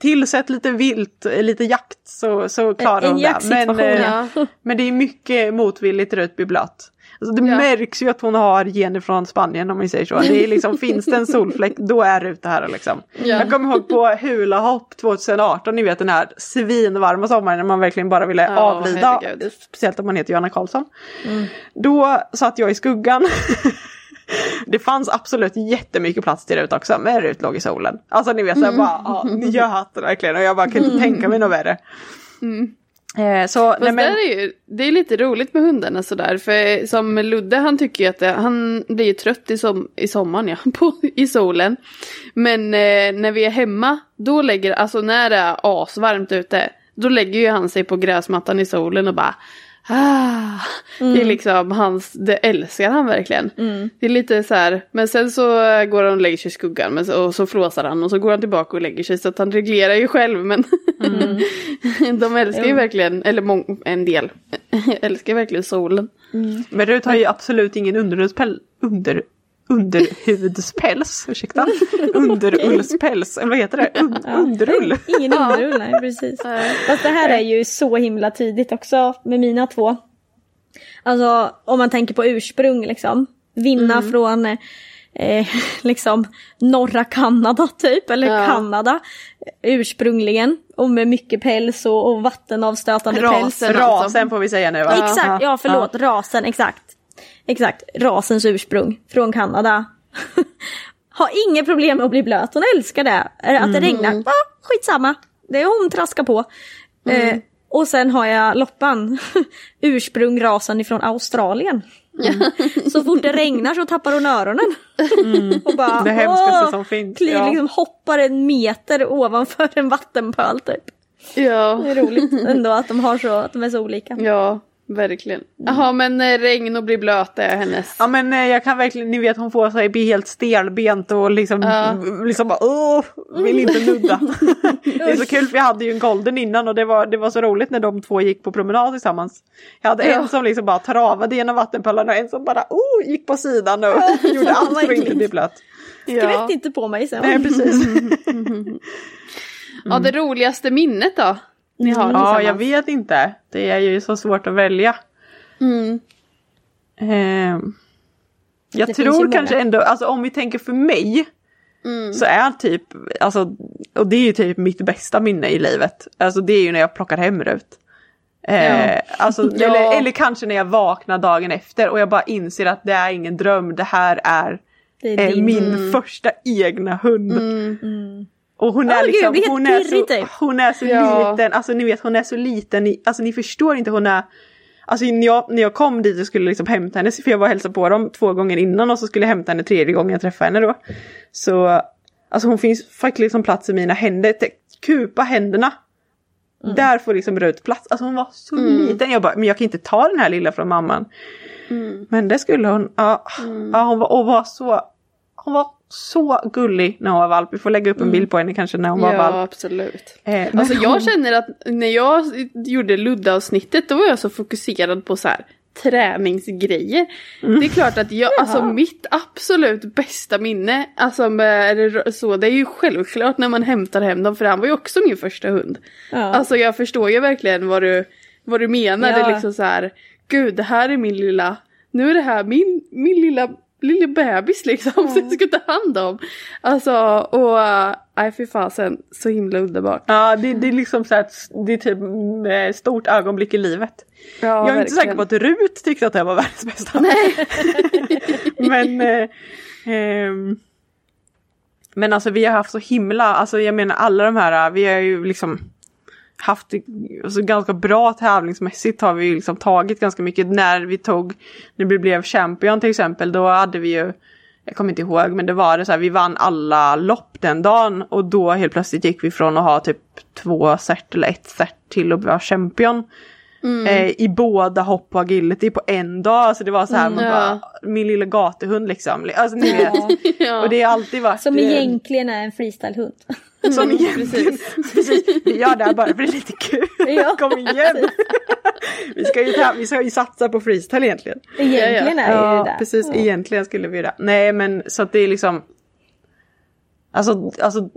Tillsätt lite vilt, lite jakt så, så klarar En hon det. jaktsituation, Men, eh, Ja. men det är mycket motvilligt Rut blir blöt. Alltså det Ja. märks ju att hon har gener från Spanien om vi säger så. Det är liksom, finns det en solfläck då är det här liksom. Ja. Jag kommer ihåg på Hula Hopp 2018, ni vet den här svinvarma sommaren när man verkligen bara ville Ja, avlida. herregud. Speciellt om man heter Johanna Karlsson. Då satt jag i skuggan. Det fanns absolut jättemycket plats till Rut också, men Rut låg i solen. Alltså ni vet, så jag bara, ja, njöt verkligen och jag bara kunde inte tänka mig något värre. Eh, så, nej, men, är ju, det är lite roligt med hundarna sådär. För som Ludde han tycker ju att det, han blir ju trött i, som, i sommaren ja, på, i solen. Men eh, när vi är hemma, då lägger, alltså när det är asvarmt ute, då lägger ju han sig på gräsmattan i solen och bara Ah, Det är liksom hans, det älskar han verkligen. Det är lite så här, men sen så går han och lägger sig i skuggan men så, och så flåsar han och så går han tillbaka och lägger sig så att han reglerar ju själv men de älskar ju verkligen, eller en del, älskar verkligen solen. men Rut har ju absolut ingen underhudspäls, under, underhudspäls, ursäkta, underullspäls, eller vad heter det? Un, Underull. Ingen underull, nej precis. Fast det här är ju så himla tidigt också med mina två. Alltså om man tänker på ursprung liksom. Vinna från eh, liksom norra Kanada typ, eller Ja. Kanada ursprungligen. Och med mycket päls och, och vattenavstötande päls. Rasen. Rasen får vi säga nu va? Exakt, ja förlåt, rasen, exakt. Exakt, rasens ursprung från Kanada. Har inget problem med att bli blöt, hon älskar det. Att det regnar, ja, skitsamma. Det är hon traskar på. Eh, och sen har jag Loppan, ursprung rasen ifrån Australien. Så fort det regnar så tappar hon öronen. och bara, Det hemskaste åh, som finns. Kli, Ja. liksom hoppar en meter ovanför en vattenpöl typ. Ja, Det är roligt ändå att de har så, att de är så olika. ja, verkligen. Jaha, men eh, regn och bli blöt är hennes. Ja men eh, jag kan verkligen, ni vet hon får sig bli helt stelbent och liksom, Ja. liksom bara åh, vill inte nudda. det är så kul för jag hade ju en golden innan och det var, det var så roligt när de två gick på promenad tillsammans. Jag hade en som liksom bara travade genom vattenpölarna och en som bara oh, gick på sidan och gjorde allt för att inte bli blöt. Skvätt inte på mig sen. Nej precis. Ja, det roligaste minnet då? Ni har Ja jag vet inte. Det är ju så svårt att välja. Mm. Ehm, jag Det tror kanske ändå, alltså om vi tänker för mig. Mm. Så är typ, alltså, och det är ju typ mitt bästa minne i livet. Alltså det är ju när jag plockar hem Rut. Eh, alltså, Ja. eller, eller kanske när jag vaknar dagen efter och jag bara inser att det är ingen dröm, det här är, Det är eh, min första egna hund. Mm. Och hon är gud, liksom, helt hon är så, typ. hon är så Ja. liten, alltså ni vet hon är så liten, ni, alltså ni förstår inte hon är Alltså när jag, när jag kom dit och skulle liksom hämta henne, för jag var och hälsade på dem två gånger innan och så skulle jag hämta henne tredje gången jag träffade henne då. Så, alltså hon finns faktiskt liksom plats i mina händer, kupa händerna. Mm. Där får liksom Rut plats, alltså hon var så liten, jag bara, men jag kan inte ta den här lilla från mamman. Mm. Men det skulle hon, ja, ja hon var, och var så, hon var så gullig när hon var valp, vi får lägga upp en bild på henne kanske när hon var Ja, valp. absolut. Eh, Alltså jag hon- känner att när jag gjorde Ludda-avsnittet då var jag så fokuserad på så här träningsgrejer. Det är klart att jag, alltså mitt absolut bästa minne, alltså med så, det är ju självklart när man hämtar hem dem för han var ju också min första hund. Ja. Alltså jag förstår ju verkligen vad du, vad du menar, det Ja. är liksom så här, gud det här är min lilla, nu är det här min, min lilla lille bebis liksom som jag ska ta hand om. Alltså och äh, nej fy fasen så himla underbart. Ja, det, det är liksom så ett- det är typ ett stort ögonblick i livet. Ja, jag är inte verkligen. säker på att Rut tyckte att det var världens bästa. men, eh, ehm, men alltså vi har haft så himla, alltså jag menar alla de här, vi har ju liksom haft alltså, ganska bra tävlingsmässigt har vi ju liksom tagit ganska mycket. När vi tog, när vi blev champion till exempel, då hade vi ju jag kommer inte ihåg men det var det så här, vi vann alla lopp den dagen och då helt plötsligt gick vi från att ha typ två cert eller ett cert till att vara champion. Eh, I båda hopp och agility på en dag. Alltså det var så här, man ja. bara, min lilla gatuhund liksom. Alltså ni vet. Ja. Och det har alltid varit... Som eh, egentligen är en freestylehund. som egentligen, precis. Vi gör det här bara för det är lite kul. Ja, Kom igen! vi, ska ju ta, vi ska ju satsa på freestyle egentligen. Egentligen är det Ja, det. precis. Egentligen skulle vi det. Nej, men så att det är liksom... Alltså, alltså,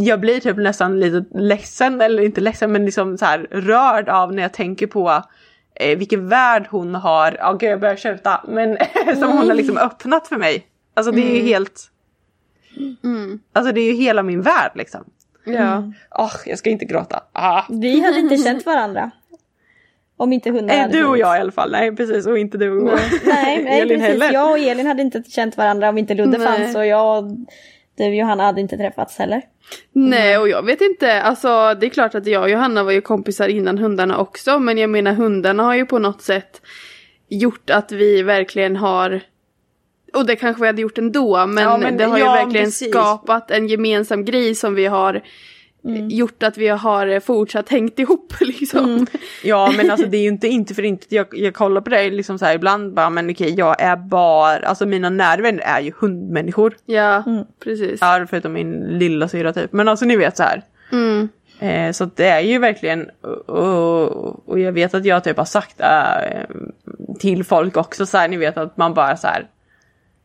jag blir typ nästan lite ledsen, eller inte ledsen, men liksom så här rörd av när jag tänker på eh, vilken värld hon har, ja gud jag börjar tjuta, men som hon har liksom öppnat för mig. Alltså det är ju helt... Alltså det är ju hela min värld liksom. Ja. Åh, jag ska inte gråta. Ah. Vi hade inte känt varandra. Om inte hundar Eh, hade du och jag i alla fall, nej precis, och inte du och Nej, nej Elin precis. heller. Jag och Elin hade inte känt varandra om inte Ludde Nej. fanns och jag du och Johanna hade inte träffats heller. Nej och jag vet inte, alltså det är klart att jag och Johanna var ju kompisar innan hundarna också men jag menar hundarna har ju på något sätt gjort att vi verkligen har och det kanske vi hade gjort ändå men, Ja, men det har ju ja, verkligen precis. skapat en gemensam grej som vi har gjort att vi har fortsatt hängt ihop liksom. Ja men alltså det är ju inte, inte för inte, jag, jag kollar på dig liksom så här ibland bara men okej jag är bara, alltså mina nerver är ju hundmänniskor. Ja, precis. Ja förutom min lilla syra typ, men alltså ni vet så här. Mm. Eh, så det är ju verkligen, och, och, och jag vet att jag typ har sagt äh, till folk också så här, ni vet att man bara så här.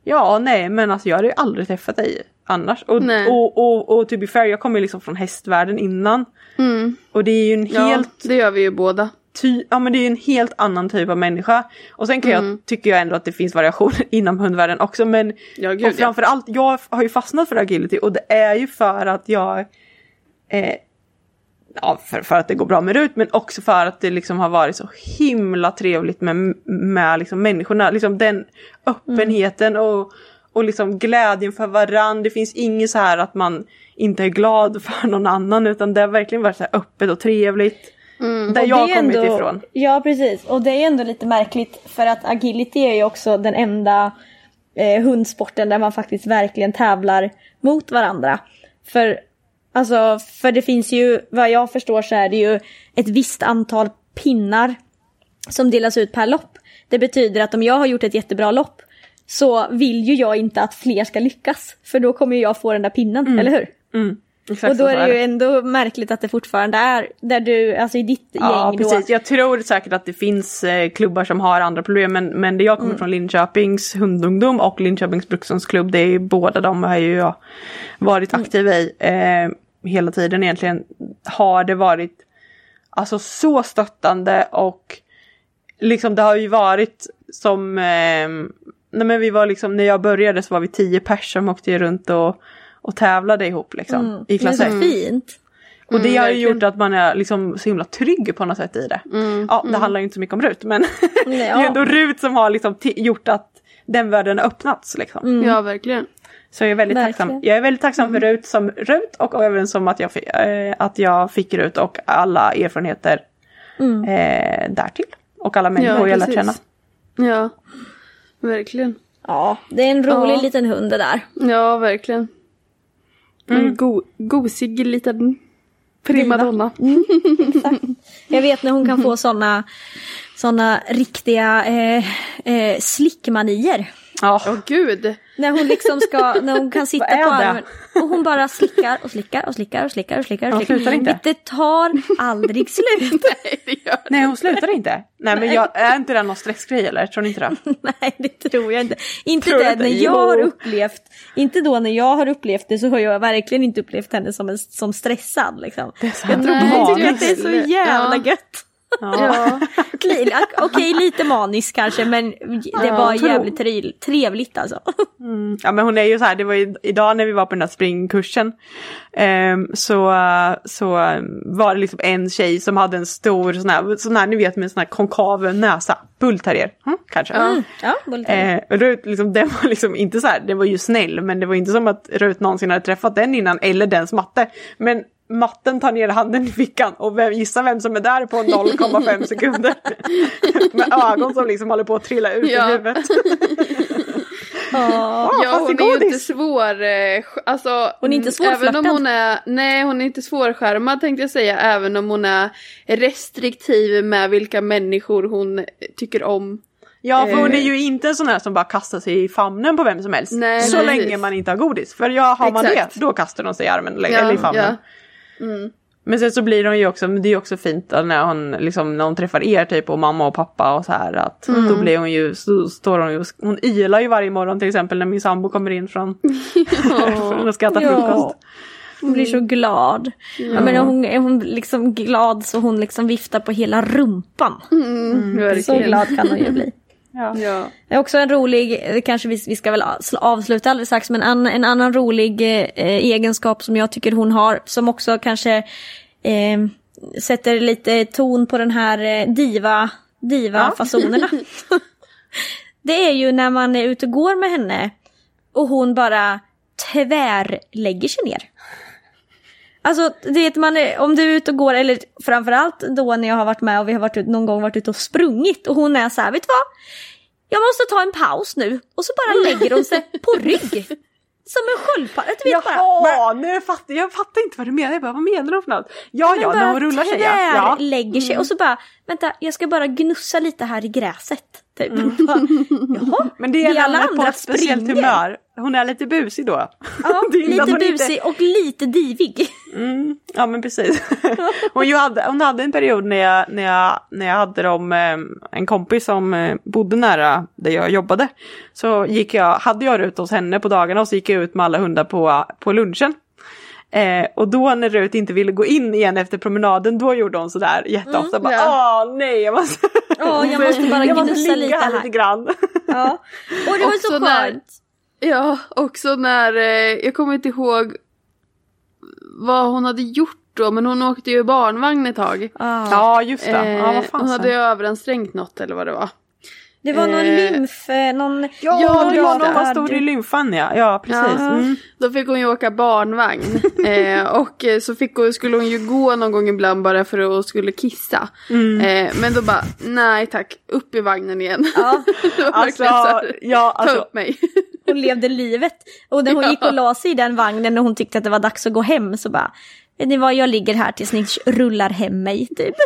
Ja nej men alltså jag hade ju aldrig träffat dig annars. Och, och, och, och to be fair, jag kommer ju liksom från hästvärlden innan. Mm. Och det är ju en Ja, helt det gör vi ju båda. ty- ja men det är ju en helt annan typ av människa. Och sen kan Mm. jag, tycker jag ändå att det finns variationer inom hundvärlden också men Ja, gud, och ja. framförallt, jag har ju fastnat för agility och det är ju för att jag eh, Ja, för, för att det går bra med Rut men också för att det liksom har varit så himla trevligt med, med liksom människorna. Liksom den öppenheten och, och liksom glädjen för varann. Det finns inget så här att man inte är glad för någon annan utan det har verkligen varit så här öppet och trevligt. Där Mm. Och jag har kommit ändå, ifrån. Ja precis, och det är ändå lite märkligt för att agility är ju också den enda eh, hundsporten där man faktiskt verkligen tävlar mot varandra. För, alltså, för det finns ju, vad jag förstår så är det ju ett visst antal pinnar som delas ut per lopp. Det betyder att om jag har gjort ett jättebra lopp så vill ju jag inte att fler ska lyckas. För då kommer jag få den där pinnen, eller hur? Mm, Och då är det ju ändå märkligt att det fortfarande är där du, alltså i ditt Ja gäng då. precis, jag tror säkert att det finns eh, klubbar som har andra problem men, men det jag kommer från Linköpings hundungdom och Linköpings brukshundsklubb, det är ju båda de har ju jag varit aktiv i eh, hela tiden egentligen. Har det varit alltså så stöttande och liksom det har ju varit som, eh, nej men vi var liksom, när jag började så var vi tio pers som åkte runt och, och tävlade ihop liksom i Det är klass så 1. fint. Och det har ju gjort att man är liksom så himla trygg på något sätt i det. ja, det handlar ju inte så mycket om Rut men Nej, det är ja. ändå Rut som har liksom gjort att den världen har öppnats liksom. Ja, verkligen. Så jag är väldigt Verkligen. tacksam. Jag är väldigt tacksam för Rut som Rut och även som att jag, eh, att jag fick Rut och alla erfarenheter eh, därtill. Och alla människor jag lärt känna. Ja, verkligen. Ja, det är en rolig Ja. liten hund det där. Ja, verkligen. En go gosig liten primadonna. Jag vet när hon kan få såna, såna riktiga eh, eh, slickmanier. Ja, Åh gud. När hon liksom ska, när hon kan sitta på armen och hon bara slickar och slickar och slickar och slickar och slickar. Och Hon slutar inte. Det tar aldrig slut. Nej, det gör nej hon slutar inte. Nej men jag, är inte det någon stressgrej eller? Tror ni inte det? Nej, det tror jag inte. Inte Tror det, inte? när jag har upplevt, inte då när jag har upplevt det så har jag verkligen inte upplevt henne som, en, som stressad liksom. Det är så Jag tror gör att det är så jävla Ja. gött. Ja. Okej, lite manisk kanske men det var jävligt trevligt alltså. Ja men hon är ju så här, det var ju idag när vi var på den här springkursen. ehm, så, så eh, var det liksom en tjej som hade en stor sån här, sån här ni vet med en sån här konkav näsa. Bullterrier, mm, kanske. Mm. Ja, bullterrier. Eh, Rut, liksom, den var liksom inte så här, den var ju snäll men det var inte som att Rut någonsin hade träffat den innan eller dens matte. Men matten tar ner handen i fickan och vem, gissa vem som är där på 0,5 sekunder. Med ögon som liksom håller på att trilla ut Ja. ur huvudet. Ja. Ah, Ja, fast hon i är ju inte svår. eh, Alltså, Hon är inte mm, Även om svårflörtad. hon är, nej hon är inte svårskärmad tänkte jag säga. Även om hon är restriktiv med vilka människor hon tycker om. Ja, för hon är Eh. ju inte en sån här som bara kastar sig i famnen på vem som helst. Nej, så precis. länge man inte har godis. För ja, har man Exakt. det, då kastar de sig i armen eller eller i famnen. ja. Mm. Men sen så blir hon ju också, men det är ju också fint när hon, liksom, när hon träffar er typ och mamma och pappa och så här att Mm. då blir hon ju, så står hon ju, hon ylar ju varje morgon till exempel när min sambo kommer in från, från att skäta frukost. Ja. Hon blir så glad. Jag menar, hon är hon liksom glad så hon liksom viftar på hela rumpan. Mm, Så verkligen. glad kan hon ju bli. Ja. Ja. Det är också en rolig, kanske vi, vi ska väl sl- avsluta alldeles strax, men en, en annan rolig eh, egenskap som jag tycker hon har, som också kanske eh, sätter lite ton på den här eh, diva, diva-fasonerna. det är ju när man är ute och går med henne och hon bara tvärlägger sig ner. Alltså, det man, är- om du är ute och går, eller framförallt då när jag har varit med och vi har varit ut, någon gång varit ute och sprungit och hon är så här, vet du vad? Jag måste ta en paus nu. Och så bara lägger hon sig på rygg. Som en sköldpadda. Vet bara. Jaha, nu fattar jag fattar inte vad du menar. Jag bara, vad menar du för något? Ja, ja, när hon rullar sig ja. ja. lägger sig och så bara, vänta jag ska bara gnussa lite här i gräset. Typ. Bara, Jaha, Men det är alla alla på andra ett speciellt springer. humör. Hon är lite busig då. ja, lite hon inte- busig och lite divig. Mm, ja men precis. hon, hade, hon hade en period när jag, när jag, när jag hade dem, eh, en kompis som eh, bodde nära där jag jobbade. Så gick jag, hade jag Rut hos henne på dagarna och så gick jag ut med alla hundar på, på lunchen. Eh, och då när Rut inte ville gå in igen efter promenaden då gjorde hon sådär jätteofta. bara, ja. Åh nej jag måste, Åh, jag måste bara jag måste ligga lite här här. lite grann. Ja. Och det var Också så när- skönt. Ja, också när, eh, jag kommer inte ihåg vad hon hade gjort då, men hon åkte ju barnvagn ett tag. Ja. Ja just det, ja Eh, vad hon hade ju överansträngt något eller vad det var. Det var någon Eh, lymf, eh, någon... Ja, Ja, det var någon var stor i lymfan ja, ja precis. Ja. Mm. Då fick hon ju åka barnvagn. eh, och eh, så fick hon, skulle hon ju gå någon gång ibland bara för att hon skulle kissa. Mm. Eh, men då bara, nej tack, upp i vagnen igen. Ja, Alltså, här, ja, ta alltså, upp mig. hon levde livet. Och när hon gick och la sig i den vagnen och hon tyckte att det var dags att gå hem så bara Vet ni vad, jag ligger här tills ni rullar hem mig typ.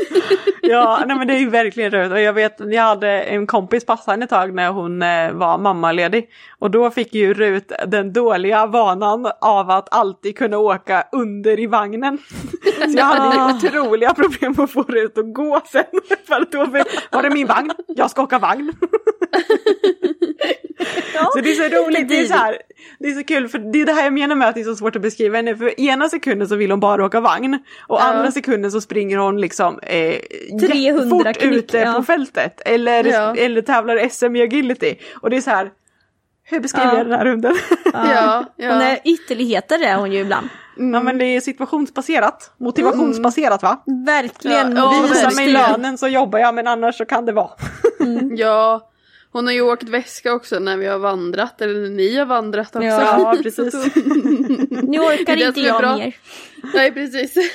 Ja, nej men det är ju verkligen rött. Och jag vet, jag hade en kompis passa henne ett tag när hon eh, var mammaledig. Och då fick ju Rut den dåliga vanan av att alltid kunna åka under i vagnen. Så jag hade ju otroliga problem att få Rut att gå sen. För då var det min vagn, jag ska åka vagn. Så det är så roligt, det är så här, det är så kul för det är det här jag menar med att det är så svårt att beskriva henne. För ena sekunden så vill hon bara åka vagn och andra sekunden så springer hon liksom eh, 300 jättefort knyck, ute ja. på fältet. Eller, Ja. eller tävlar SM i agility. Och det är så här, hur beskriver Ja. jag den här hunden? Ja, Hon ja. är ytterligheter är hon ju ibland. ja men det är situationsbaserat, motivationsbaserat va? Verkligen. Ja, ja, Visa mig lönen så jobbar jag men annars så kan det vara. ja. Hon har ju åkt väska också när vi har vandrat, eller när ni har vandrat också. Ja, precis. Nu orkar inte jag bra. mer. Nej, precis.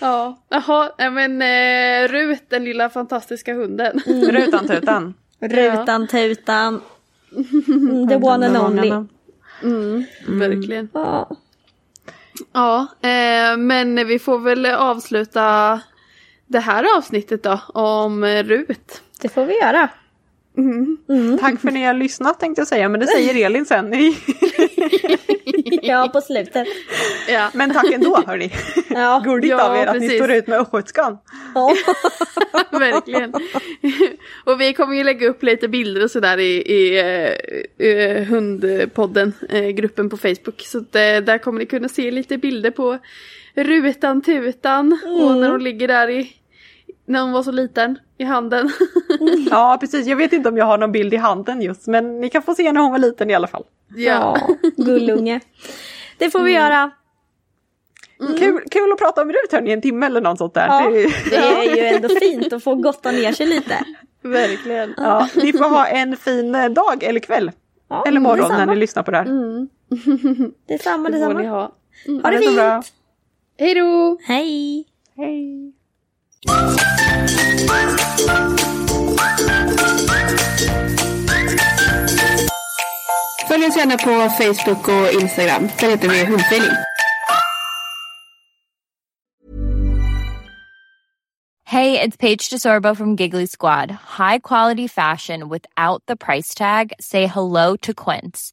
ja, jaha, men eh, Rut, den lilla fantastiska hunden. Rutan tutan. Rutan, tutan. Mm, The one and only. Mm, Verkligen. Ja. Ja, eh, men vi får väl avsluta det här avsnittet då om Rut. Det får vi göra. Tack för att ni har lyssnat tänkte jag säga men det säger Elin sen. i- Ja, på slutet. Ja. Men tack ändå hörni. Ja. Gulligt Ja, av er att ni står ut med östgötskan. Ja. Verkligen. och vi kommer ju lägga upp lite bilder och sådär i, i eh, eh, hundpodden, eh, gruppen på Facebook. Så eh, där kommer ni kunna se lite bilder på Rutan Tutan och när hon ligger där i, när hon var så liten i handen. Ja, precis. Jag vet inte om jag har någon bild i handen just, men ni kan få se när hon var liten i alla fall. ja. gullunge. Det får vi göra. Kul, kul att prata om Rut hörni, en timme eller något sånt där. Ja, Det- det är ju ändå fint att få gotta ner sig lite. Verkligen. Ja, ni får ha en fin eh, dag eller kväll. Ja, eller morgon detsamma. när ni lyssnar på det här. Detsamma, Det får ni detsamma. ha. Ha det så fint. bra. Hej då! Hej. Hej. Följ oss gärna på Facebook och Instagram. Där heter vi Hundfeeling. Hey, it's Paige DeSorbo from Giggly Squad. High quality fashion without the price tag. Say hello to Quince.